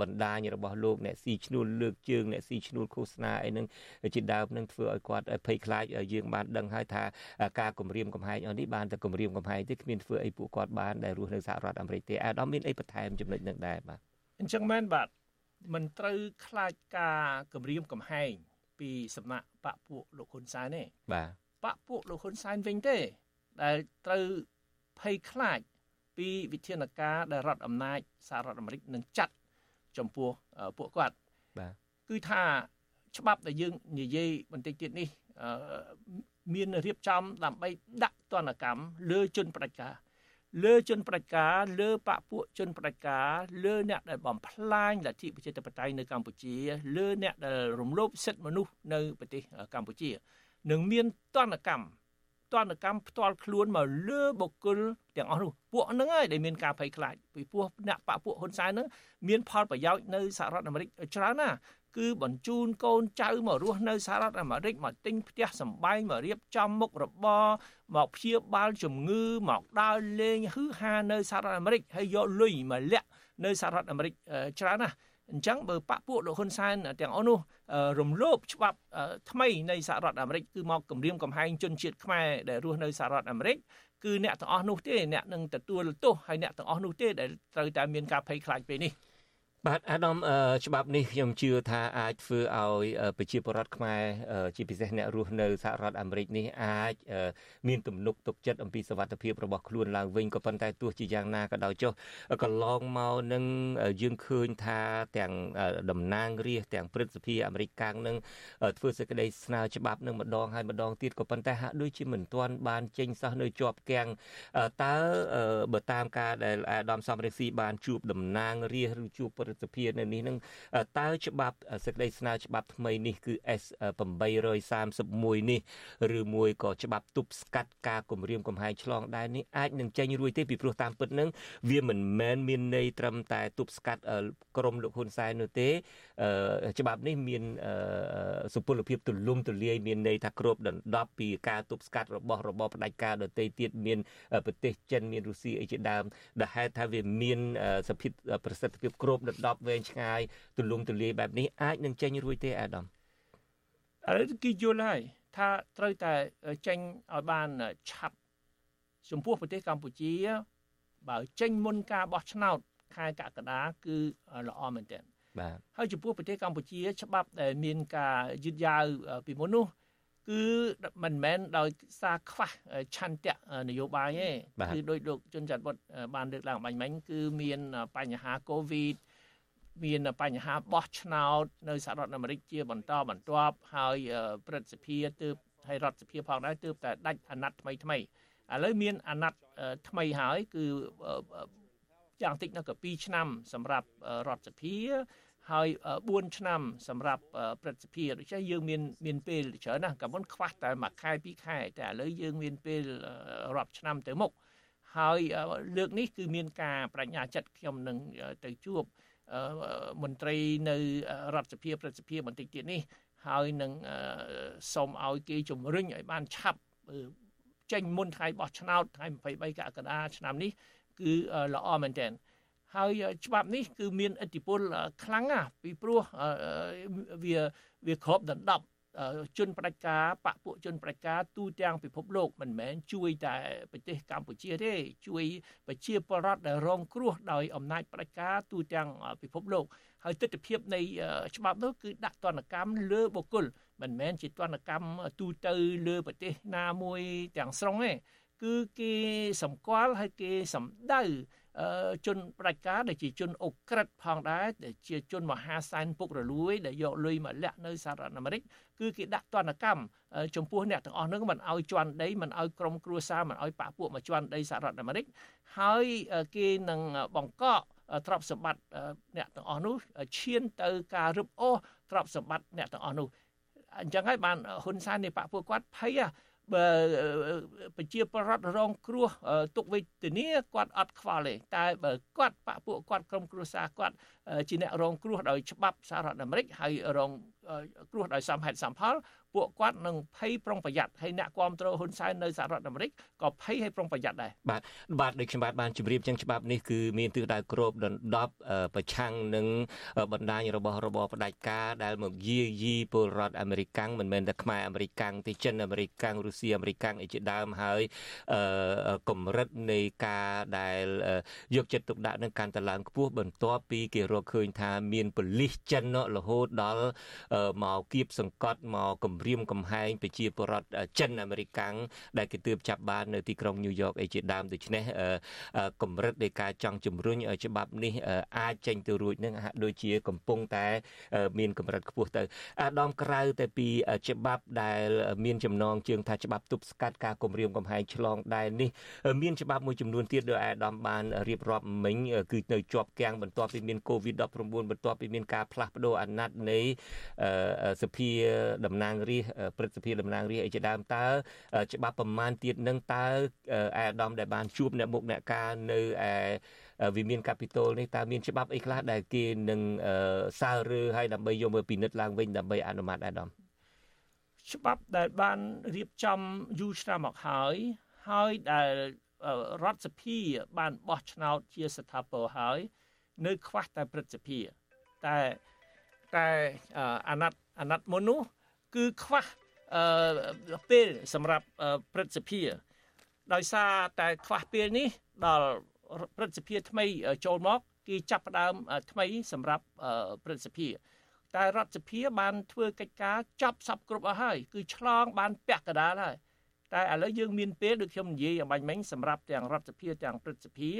បណ្ដាញរបស់លោកអ្នកស៊ីឈ្នួលលើកជើងអ្នកស៊ីឈ្នួលឃោសនាអីហ្នឹងជាដើមនឹងធ្វើឲ្យគាត់ភ័យខ្លាចយើងបានដឹងហើយថាការគម្រាមកំហែងអស់នេះបានតែគម្រាមកំហែងទេគ្មានធ្វើអីពួកគាត់បានដែលរស់នៅសហរដ្ឋអាមេរិកទេអាដាមមានអីបន្ថែមចំណុចនឹងដែរបាទអញ្ចឹងមែនបាទមិនត្រូវខ្លាចការគម្រាមកំហែងពីសំណាក់បពពួកលោកហ៊ុនសែនទេបាទបពពួកលោកហ៊ុនសែនវិញទេ ដែលត្រូវភ័យខ្លាចពីវិធានការដែលរដ្ឋអំណាចសហរដ្ឋអាមេរិកនឹងចាត់ ចំពោះពួកគាត់បាទគឺថាច្បាប់ដែលយើងនិយាយបន្តិចទៀតនេះមានរៀបចំដើម្បីដាក់ទណ្ឌកម្មលើជនផ្ដាច់ការលើជនផ្ដាច់ការលើបពពួកជនផ្ដាច់ការលើអ្នកដែលបំផ្លាញលទ្ធិប្រជាធិបតេយ្យនៅកម្ពុជាលើអ្នកដែលរំលោភសិទ្ធិមនុស្សនៅប្រទេសកម្ពុជានឹងមានទណ្ឌកម្ម ទណ្ឌកម្មផ្ទាល់ខ្លួនមកលើបុគ្គលទាំងអស់នោះពួកហ្នឹងហើយដែលមានការភ័យខ្លាចពីព្រោះអ្នកបកពួកហ៊ុនសែនហ្នឹងមានផលប្រយោជន៍នៅសហរដ្ឋអាមេរិកច្រើនណាស់គឺបញ្ជូនកូនចៅមករស់នៅសហរដ្ឋអាមេរិកមកទិញផ្ទះសម្បែងមករៀបចំមុខរបរមកព្យាបាលជំងឺមកដើរលេងហឺហានៅសហរដ្ឋអាមេរិកហើយយកលុយមកលាក់នៅសហរដ្ឋអាមេរិកច្រើនណាស់ អញ្ចឹងបើបពពួកលោកហ៊ុនសែនទាំងអស់នោះរំលោភច្បាប់ថ្មីនៃសហរដ្ឋអាមេរិកគឺមកគម្រាមកំហែងជនជាតិខ្មែរដែលរស់នៅសហរដ្ឋអាមេរិកគឺអ្នកទាំងអស់នោះទេអ្នកនឹងទទួលទោសហើយអ្នកទាំងអស់នោះទេដែលត្រូវតែមានការភ័យខ្លាចពេលនេះ បាទអាដាមច្បាប់នេះខ្ញុំជឿថាអាចធ្វើឲ្យប្រជាពលរដ្ឋខ្មែរជាពិសេសអ្នករស់នៅសហរដ្ឋអាមេរិកនេះអាចមានទំនុកទុកចិត្តអំពីសវត្ថភាពរបស់ខ្លួនឡើងវិញក៏ប៉ុន្តែទោះជាយ៉ាងណាក៏ដោយចុះកន្លងមកនឹងយើងឃើញថាទាំងតំណាងរាស្ត្រទាំងព្រឹទ្ធសភាអាមេរិកកាំងនឹងធ្វើសេចក្តីស្នើច្បាប់នឹងម្ដងហើយម្ដងទៀតក៏ប៉ុន្តែហាក់ដូចជាមិនទាន់បានចេញសោះនៅជាប់គាំងតើបើតាមការដែលអាដាមសំរេស៊ីបានជួបតំណាងរាស្ត្រឬជួបព្រឹទ្ធសភានៅនេះនឹងតើច្បាប់សេចក្តីស្នើច្បាប់ថ្មីនេះគឺ S 831នេះឬមួយក៏ច្បាប់ទប់ស្កាត់ការគម្រាមកំហែងឆ្លងដែននេះអាចនឹងចេញរួចទេពីព្រោះតាមពិតនឹងវាមិនមែនមានន័យត្រឹមតែទប់ស្កាត់ក្រមលោកហ៊ុនសែននោះទេច្បាប់នេះមានសុពលភាពទូលំទូលាយមានន័យថាគ្របដណ្ដប់ពីការទប់ស្កាត់របស់របបផ្ដាច់ការដទៃទៀតមានប្រទេសចិនមានរុស្ស៊ីអីជាដើមដែលហេតុថាវាមានសភាពប្រសិទ្ធភាពគ្របដណ្ដប់វែងឆ្ងាយទូលំទូលាយបែបនេះអាចនឹងចេញរួចទេអាដាមឥឡូវគេយល់ហើយថាត្រូវតែចេញឲ្យបានឆាប់ចំពោះប្រទេសកម្ពុជា បើចេញមុនការបោះឆ្នោតខែកក្កដាគឺល្អមែនទែន បាទហើយចំពោះប្រទេសកម្ពុជា ច្បាប់ដែលមានការយឺតយ៉ាវពីមុននោះគឺមិនមែនដោយសារខ្វះឆន្ទៈនយោបាយទេគឺដោយលោកជុនច័ន្ទវុតបានលើកឡើងបាញ់មិញគឺមានបញ្ហាកូវីដមានបញ្ហាបោះឆ្នោតនៅសហរដ្ឋអាមេរិកជាបន្តបន្ទាប់ហើយព្រឹទ្ធសភាទើបហើយរដ្ឋសភាផងដែរទើបតែដាច់អាណត្តិថ្មីថ្មីឥឡូវមានអាណត្តិថ្មីហើយគឺយ៉ាងតិចនៅក៏2ឆ្នាំសម្រាប់រដ្ឋសភា ហើយ4ឆ្នាំសម្រាប់ព្រឹទ្ធសភាដូច្នេះយើងមានមានពេលច្រើនណាស់កាលមុនខ្វះតែមួយខែពីរខែតែឥឡូវយើងមានពេលរាប់ឆ្នាំទៅមុខហើយលើកនេះគឺមានការបញ្ញាចិត្តខ្ញុំនឹងទៅជួបមន្ត្រីនៅរដ្ឋសភាព្រឹទ្ធសភាបន្តិចទៀតនេះហើយនឹងសូមឲ្យគេជំរុញឲ្យបានឆាប់ចេញមុនថ្ងៃបោះឆ្នោតថ្ងៃ23កក្កដាឆ្នាំនេះគឺល្អមែនទែន ហើយច្បាប់នេះគឺមានឥទ្ធិពលខ្លាំងណាស់ពីព្រោះវាវាគ្របដណ្ដប់ជនផ្ដាច់ការបពពួកជនផ្ដាច់ការទូទាំងពិភពលោកមិនមែនជួយតែប្រទេសកម្ពុជាទេជួយប្រជាពលរដ្ឋដែលរងគ្រោះដោយអំណាចផ្ដាច់ការទូទាំងពិភពលោកហើយទស្សនវិជ្ជានៃច្បាប់នោះគឺដាក់ទណ្ឌកម្មលើបុគ្គលមិនមែនជាទណ្ឌកម្មទូទៅលើប្រទេសណាមួយទាំងស្រុងទេគឺគេសម្គាល់ហើយគេសម្ដៅ ជនផ្ដាច់ការដែលជាជនអុកក្រិតផងដែរដែលជាជនមហាសែនពុករលួយដែលយកលុយមកលាក់នៅសហរដ្ឋអាមេរិកគឺគេដាក់ទណ្ឌកម្មចំពោះអ្នកទាំងអស់ហ្នឹងមិនឲ្យជន់ដីមិនឲ្យក្រុមគ្រួសារមិនឲ្យប៉ះពួកមកជន់ដីសហរដ្ឋអាមេរិកហើយគេនឹងបង្កកទ្រព្យសម្បត្តិអ្នកទាំងអស់នោះឈានទៅការរឹបអូសទ្រព្យសម្បត្តិអ្នកទាំងអស់នោះអញ្ចឹងហើយបានហ៊ុនសែននៃបកពួកគាត់ភ័យ បើប្រជាពលរដ្ឋរងគ្រោះទុកវេទនាគាត់អត់ខ្វល់ទេតែបើគាត់បពពួកគាត់ក្រុមគ្រួសារគាត់ជាអ្នករងគ្រោះដោយច្បាប់សហរដ្ឋអាមេរិកហើយរងគ្រោះដោយសមហេតុសមផល ពួកគាត់នឹងភ័យប្រុងប្រយ័ត្នហើយអ្នកគ្រប់គ្រងហ៊ុនសែននៅសហរដ្ឋអាមេរិកក៏ភ័យហើយប្រុងប្រយ័ត្នដែរបាទបាទដូចខ្ញុំបាទបានជម្រាបចឹងច្បាប់នេះគឺមានទិសដៅគ្របដណ្ដប់ប្រឆាំងនឹងបណ្ដាញរបស់របបផ្ដាច់ការដែលមកយាយីពលរដ្ឋអាមេរិកាំងមិនមែនតែខ្មែរអាមេរិកាំងទេចិនអាមេរិកាំងរុស្ស៊ីអាមេរិកាំងអីជាដើមហើយកម្រិតនៃការដែលយកចិត្តទុកដាក់នឹងកាន់តែឡើងខ្ពស់បន្ទាប់ពីគេរកឃើញថាមានប៉ូលីសចិនរហូតដល់មកគៀបសង្កត់មកគំរាមកំហែងប្រជាពលរដ្ឋចិនអាមេរិកាំងដែលគេទើបចាប់បាននៅទីក្រុងញូវយ៉កអីជាដើមដូច្នេះកម្រិតនៃការចង់ជំរុញច្បាប់នេះអាចចេញទៅរួចនឹងហាក់ដូចជាកំពុងតែមានកម្រិតខ្ពស់ទៅអាដាមក្រៅតែពីច្បាប់ដែលមានចំណងជើងថាច្បាប់ទប់ស្កាត់ការគំរាមកំហែងឆ្លងដែននេះមានច្បាប់មួយចំនួនទៀតដោយអាដាមបានរៀបរាប់មិញគឺនៅជាប់គាំងបន្ទាប់ពីមានកូវីដ19 បន្ទាប់ពីមានការផ្លាស់ប្ដូរអាណត្តិនៃសភាតំណាងរាស្ត្រព្រឹទ្ធសភាតំណាងរាស្ត្រអីជាដើមតើច្បាប់ប្រមាណទៀតនឹងតើអាដាមដែលបានជួបអ្នកមុខអ្នកការនៅឯវិមានកាពីតូលនេះតើមានច្បាប់អីខ្លះដែលគេនឹងសើរើហើយដើម្បីយកមកពិនិត្យឡើងវិញដើម្បីអនុម័តអាដាមច្បាប់ដែលបានរៀបចំយូរឆ្នាំមកហើយហើយដែលរដ្ឋសភាបានបោះឆ្នោតជាស្ថាពរហើយ នៅ ខ្វះតែព្រឹទ្ធសភាតែតែអាណត្តិអាណត្តិមុននោះ គឺខ្វះពេលសម្រាប់ព្រឹទ្ធសភាដោយសារតែខ្វះពេលនេះដល់ព្រឹទ្ធសភាថ្មីចូលមកគេចាប់ផ្ដើមថ្មីសម្រាប់ព្រឹទ្ធសភាតែរដ្ឋសភាបានធ្វើកិច្ចការចប់សពគ្រប់អស់ហើយគឺឆ្លងបានពាក់កដាលហើយតែឥឡូវយើងមានពេលដូចខ្ញុំនិយាយអំបញ្ញមិញសម្រាប់ទាំងរដ្ឋសភាទាំងព្រឹទ្ធសភា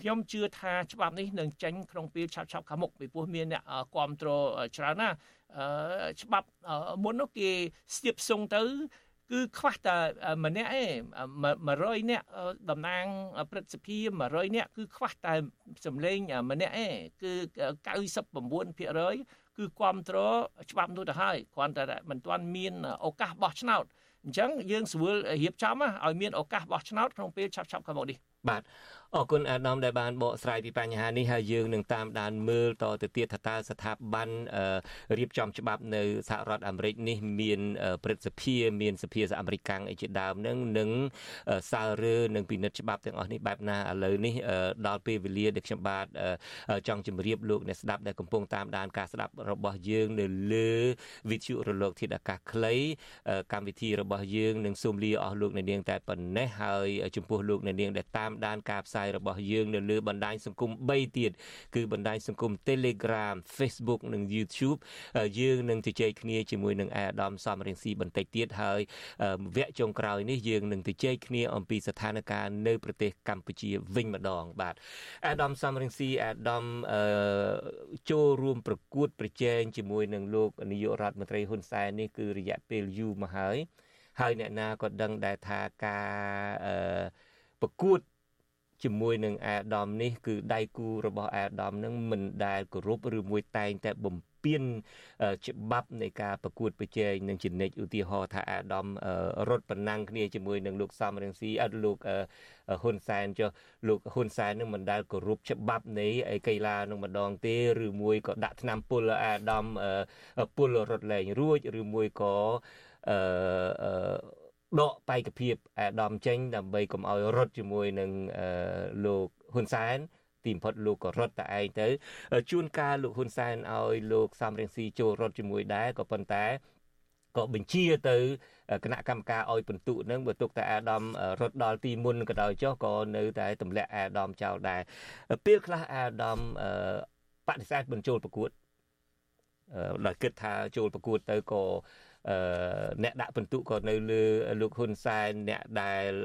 ខ្ញុំជឿថាច្បាប់នេះនឹងចេញក្នុងពេលឆាប់ឆាប់ខាងមុខពីព្រោះមានអ្នកគ្រប់គ្រងច្រើនណាច្បាប់មុននោះគេស្ទាបសុងទៅគឺខ្វះតែម្នាក់ឯង100នាក់តំណាងព្រឹទ្ធសភា100នាក់គឺខ្វះតែសម្លេងម្នាក់ឯងគឺ99%គឺគ្រប់គ្រងច្បាប់នោះទៅហើយគ្រាន់តែមិនទាន់មានឱកាសបោះឆ្នោតអញ្ចឹងយើងស្រួលរៀបចំឲ្យមានឱកាសបោះឆ្នោតក្នុងពេលឆាប់ៗខាងមុខនេះបាទ អរគុណអាដាមដែលបានបកស្រាយពីបញ្ហានេះហើយយើងនឹងតាមដានមើលតទៅទៀតថាតើស្ថាប័នរៀបចំច្បាប់នៅសហរដ្ឋអាមេរិកនេះមានព្រឹទ្ធសភាមានសភាសហអាមេរិកាំងអីជាដើមនឹងនឹងសើរើនឹងពិនិត្យច្បាប់ទាំងអស់នេះបែបណាឥឡូវនេះដល់ពេលវេលាដែលខ្ញុំបាទចង់ជម្រាបលោកអ្នកស្ដាប់ដែលកំពុងតាមដានការស្ដាប់របស់យើងនៅលើវិទ្យុរលកធាតុអាកាសខ្លីកម្មវិធីរបស់យើងនឹងសូមលាអស់លោកអ្នកនាងតែប៉ុណ្ណេះហើយចំពោះលោកអ្នកនាងដែលតាមដានការផ្សាយយរបស់យើងនៅលើបណ្ដាញសង្គម3ទៀតគឺបណ្ដាញសង្គម Telegram Facebook និង YouTube យើងនឹងជជែកគ្នាជាមួយនឹងអាដាមសំរៀងស៊ីបន្តិចទៀតហើយវគ្គចុងក្រោយនេះយើងនឹងជជែកគ្នាអំពីស្ថានភាពនៅប្រទេសកម្ពុជាវិញម្ដងបាទអាដាមសំរៀងស៊ីអាដាមចូលរួមប្រកួតប្រជែងជាមួយនឹងលោកនាយករដ្ឋមន្ត្រីហ៊ុនសែននេះគឺរយៈពេលយូរមកហើយហើយអ្នកណាក៏ដឹងដែរថាការប្រកួត ជាមួយនឹងអាដាមនេះគឺដៃគូរបស់អាដាមនឹងមិនដែលគោរពឬមួយតែងតែបំពេញច្បាប់នៃការប្រកួតប្រជែងនឹងជនិតឧទាហរណ៍ថាអាដាមរត់ប្រណាំងគ្នាជាមួយនឹងលោកសំរងស៊ីអត់លោកហ៊ុនសែនចុះលោកហ៊ុនសែននឹងមិនដែលគោរពច្បាប់នៃកីឡានឹងម្ដងទេឬមួយក៏ដាក់ថ្នាំពុលអាដាមពុលរត់លែងរួចឬមួយក៏អឺ ដកបេក្ខភាពអាដាមចេញដើម្បីកុំឲ្យរត់ជាមួយនឹងលោកហ៊ុនសែនទីបំផុតលោកក៏រត់តែឯងទៅជួនកាលលោកហ៊ុនសែនឲ្យលោកសំរងស៊ីចូលរត់ជាមួយដែរក៏ប៉ុន្តែក៏បញ្ជាទៅគណៈកម្មការឲ្យបន្ទុកនឹងបើទុកតែអាដាមរត់ដល់ទីមុនក៏ដោយចុះក៏នៅតែទម្លាក់អាដាមចោលដែរពេលខ្លះអាដាមបដិសេធបញ្ចូលប្រកួតដោយគិតថាចូលប្រកួតទៅក៏ អ្នកដាក់ពិន្ទុក៏នៅលើលោកហ៊ុនសែនអ្នកដែល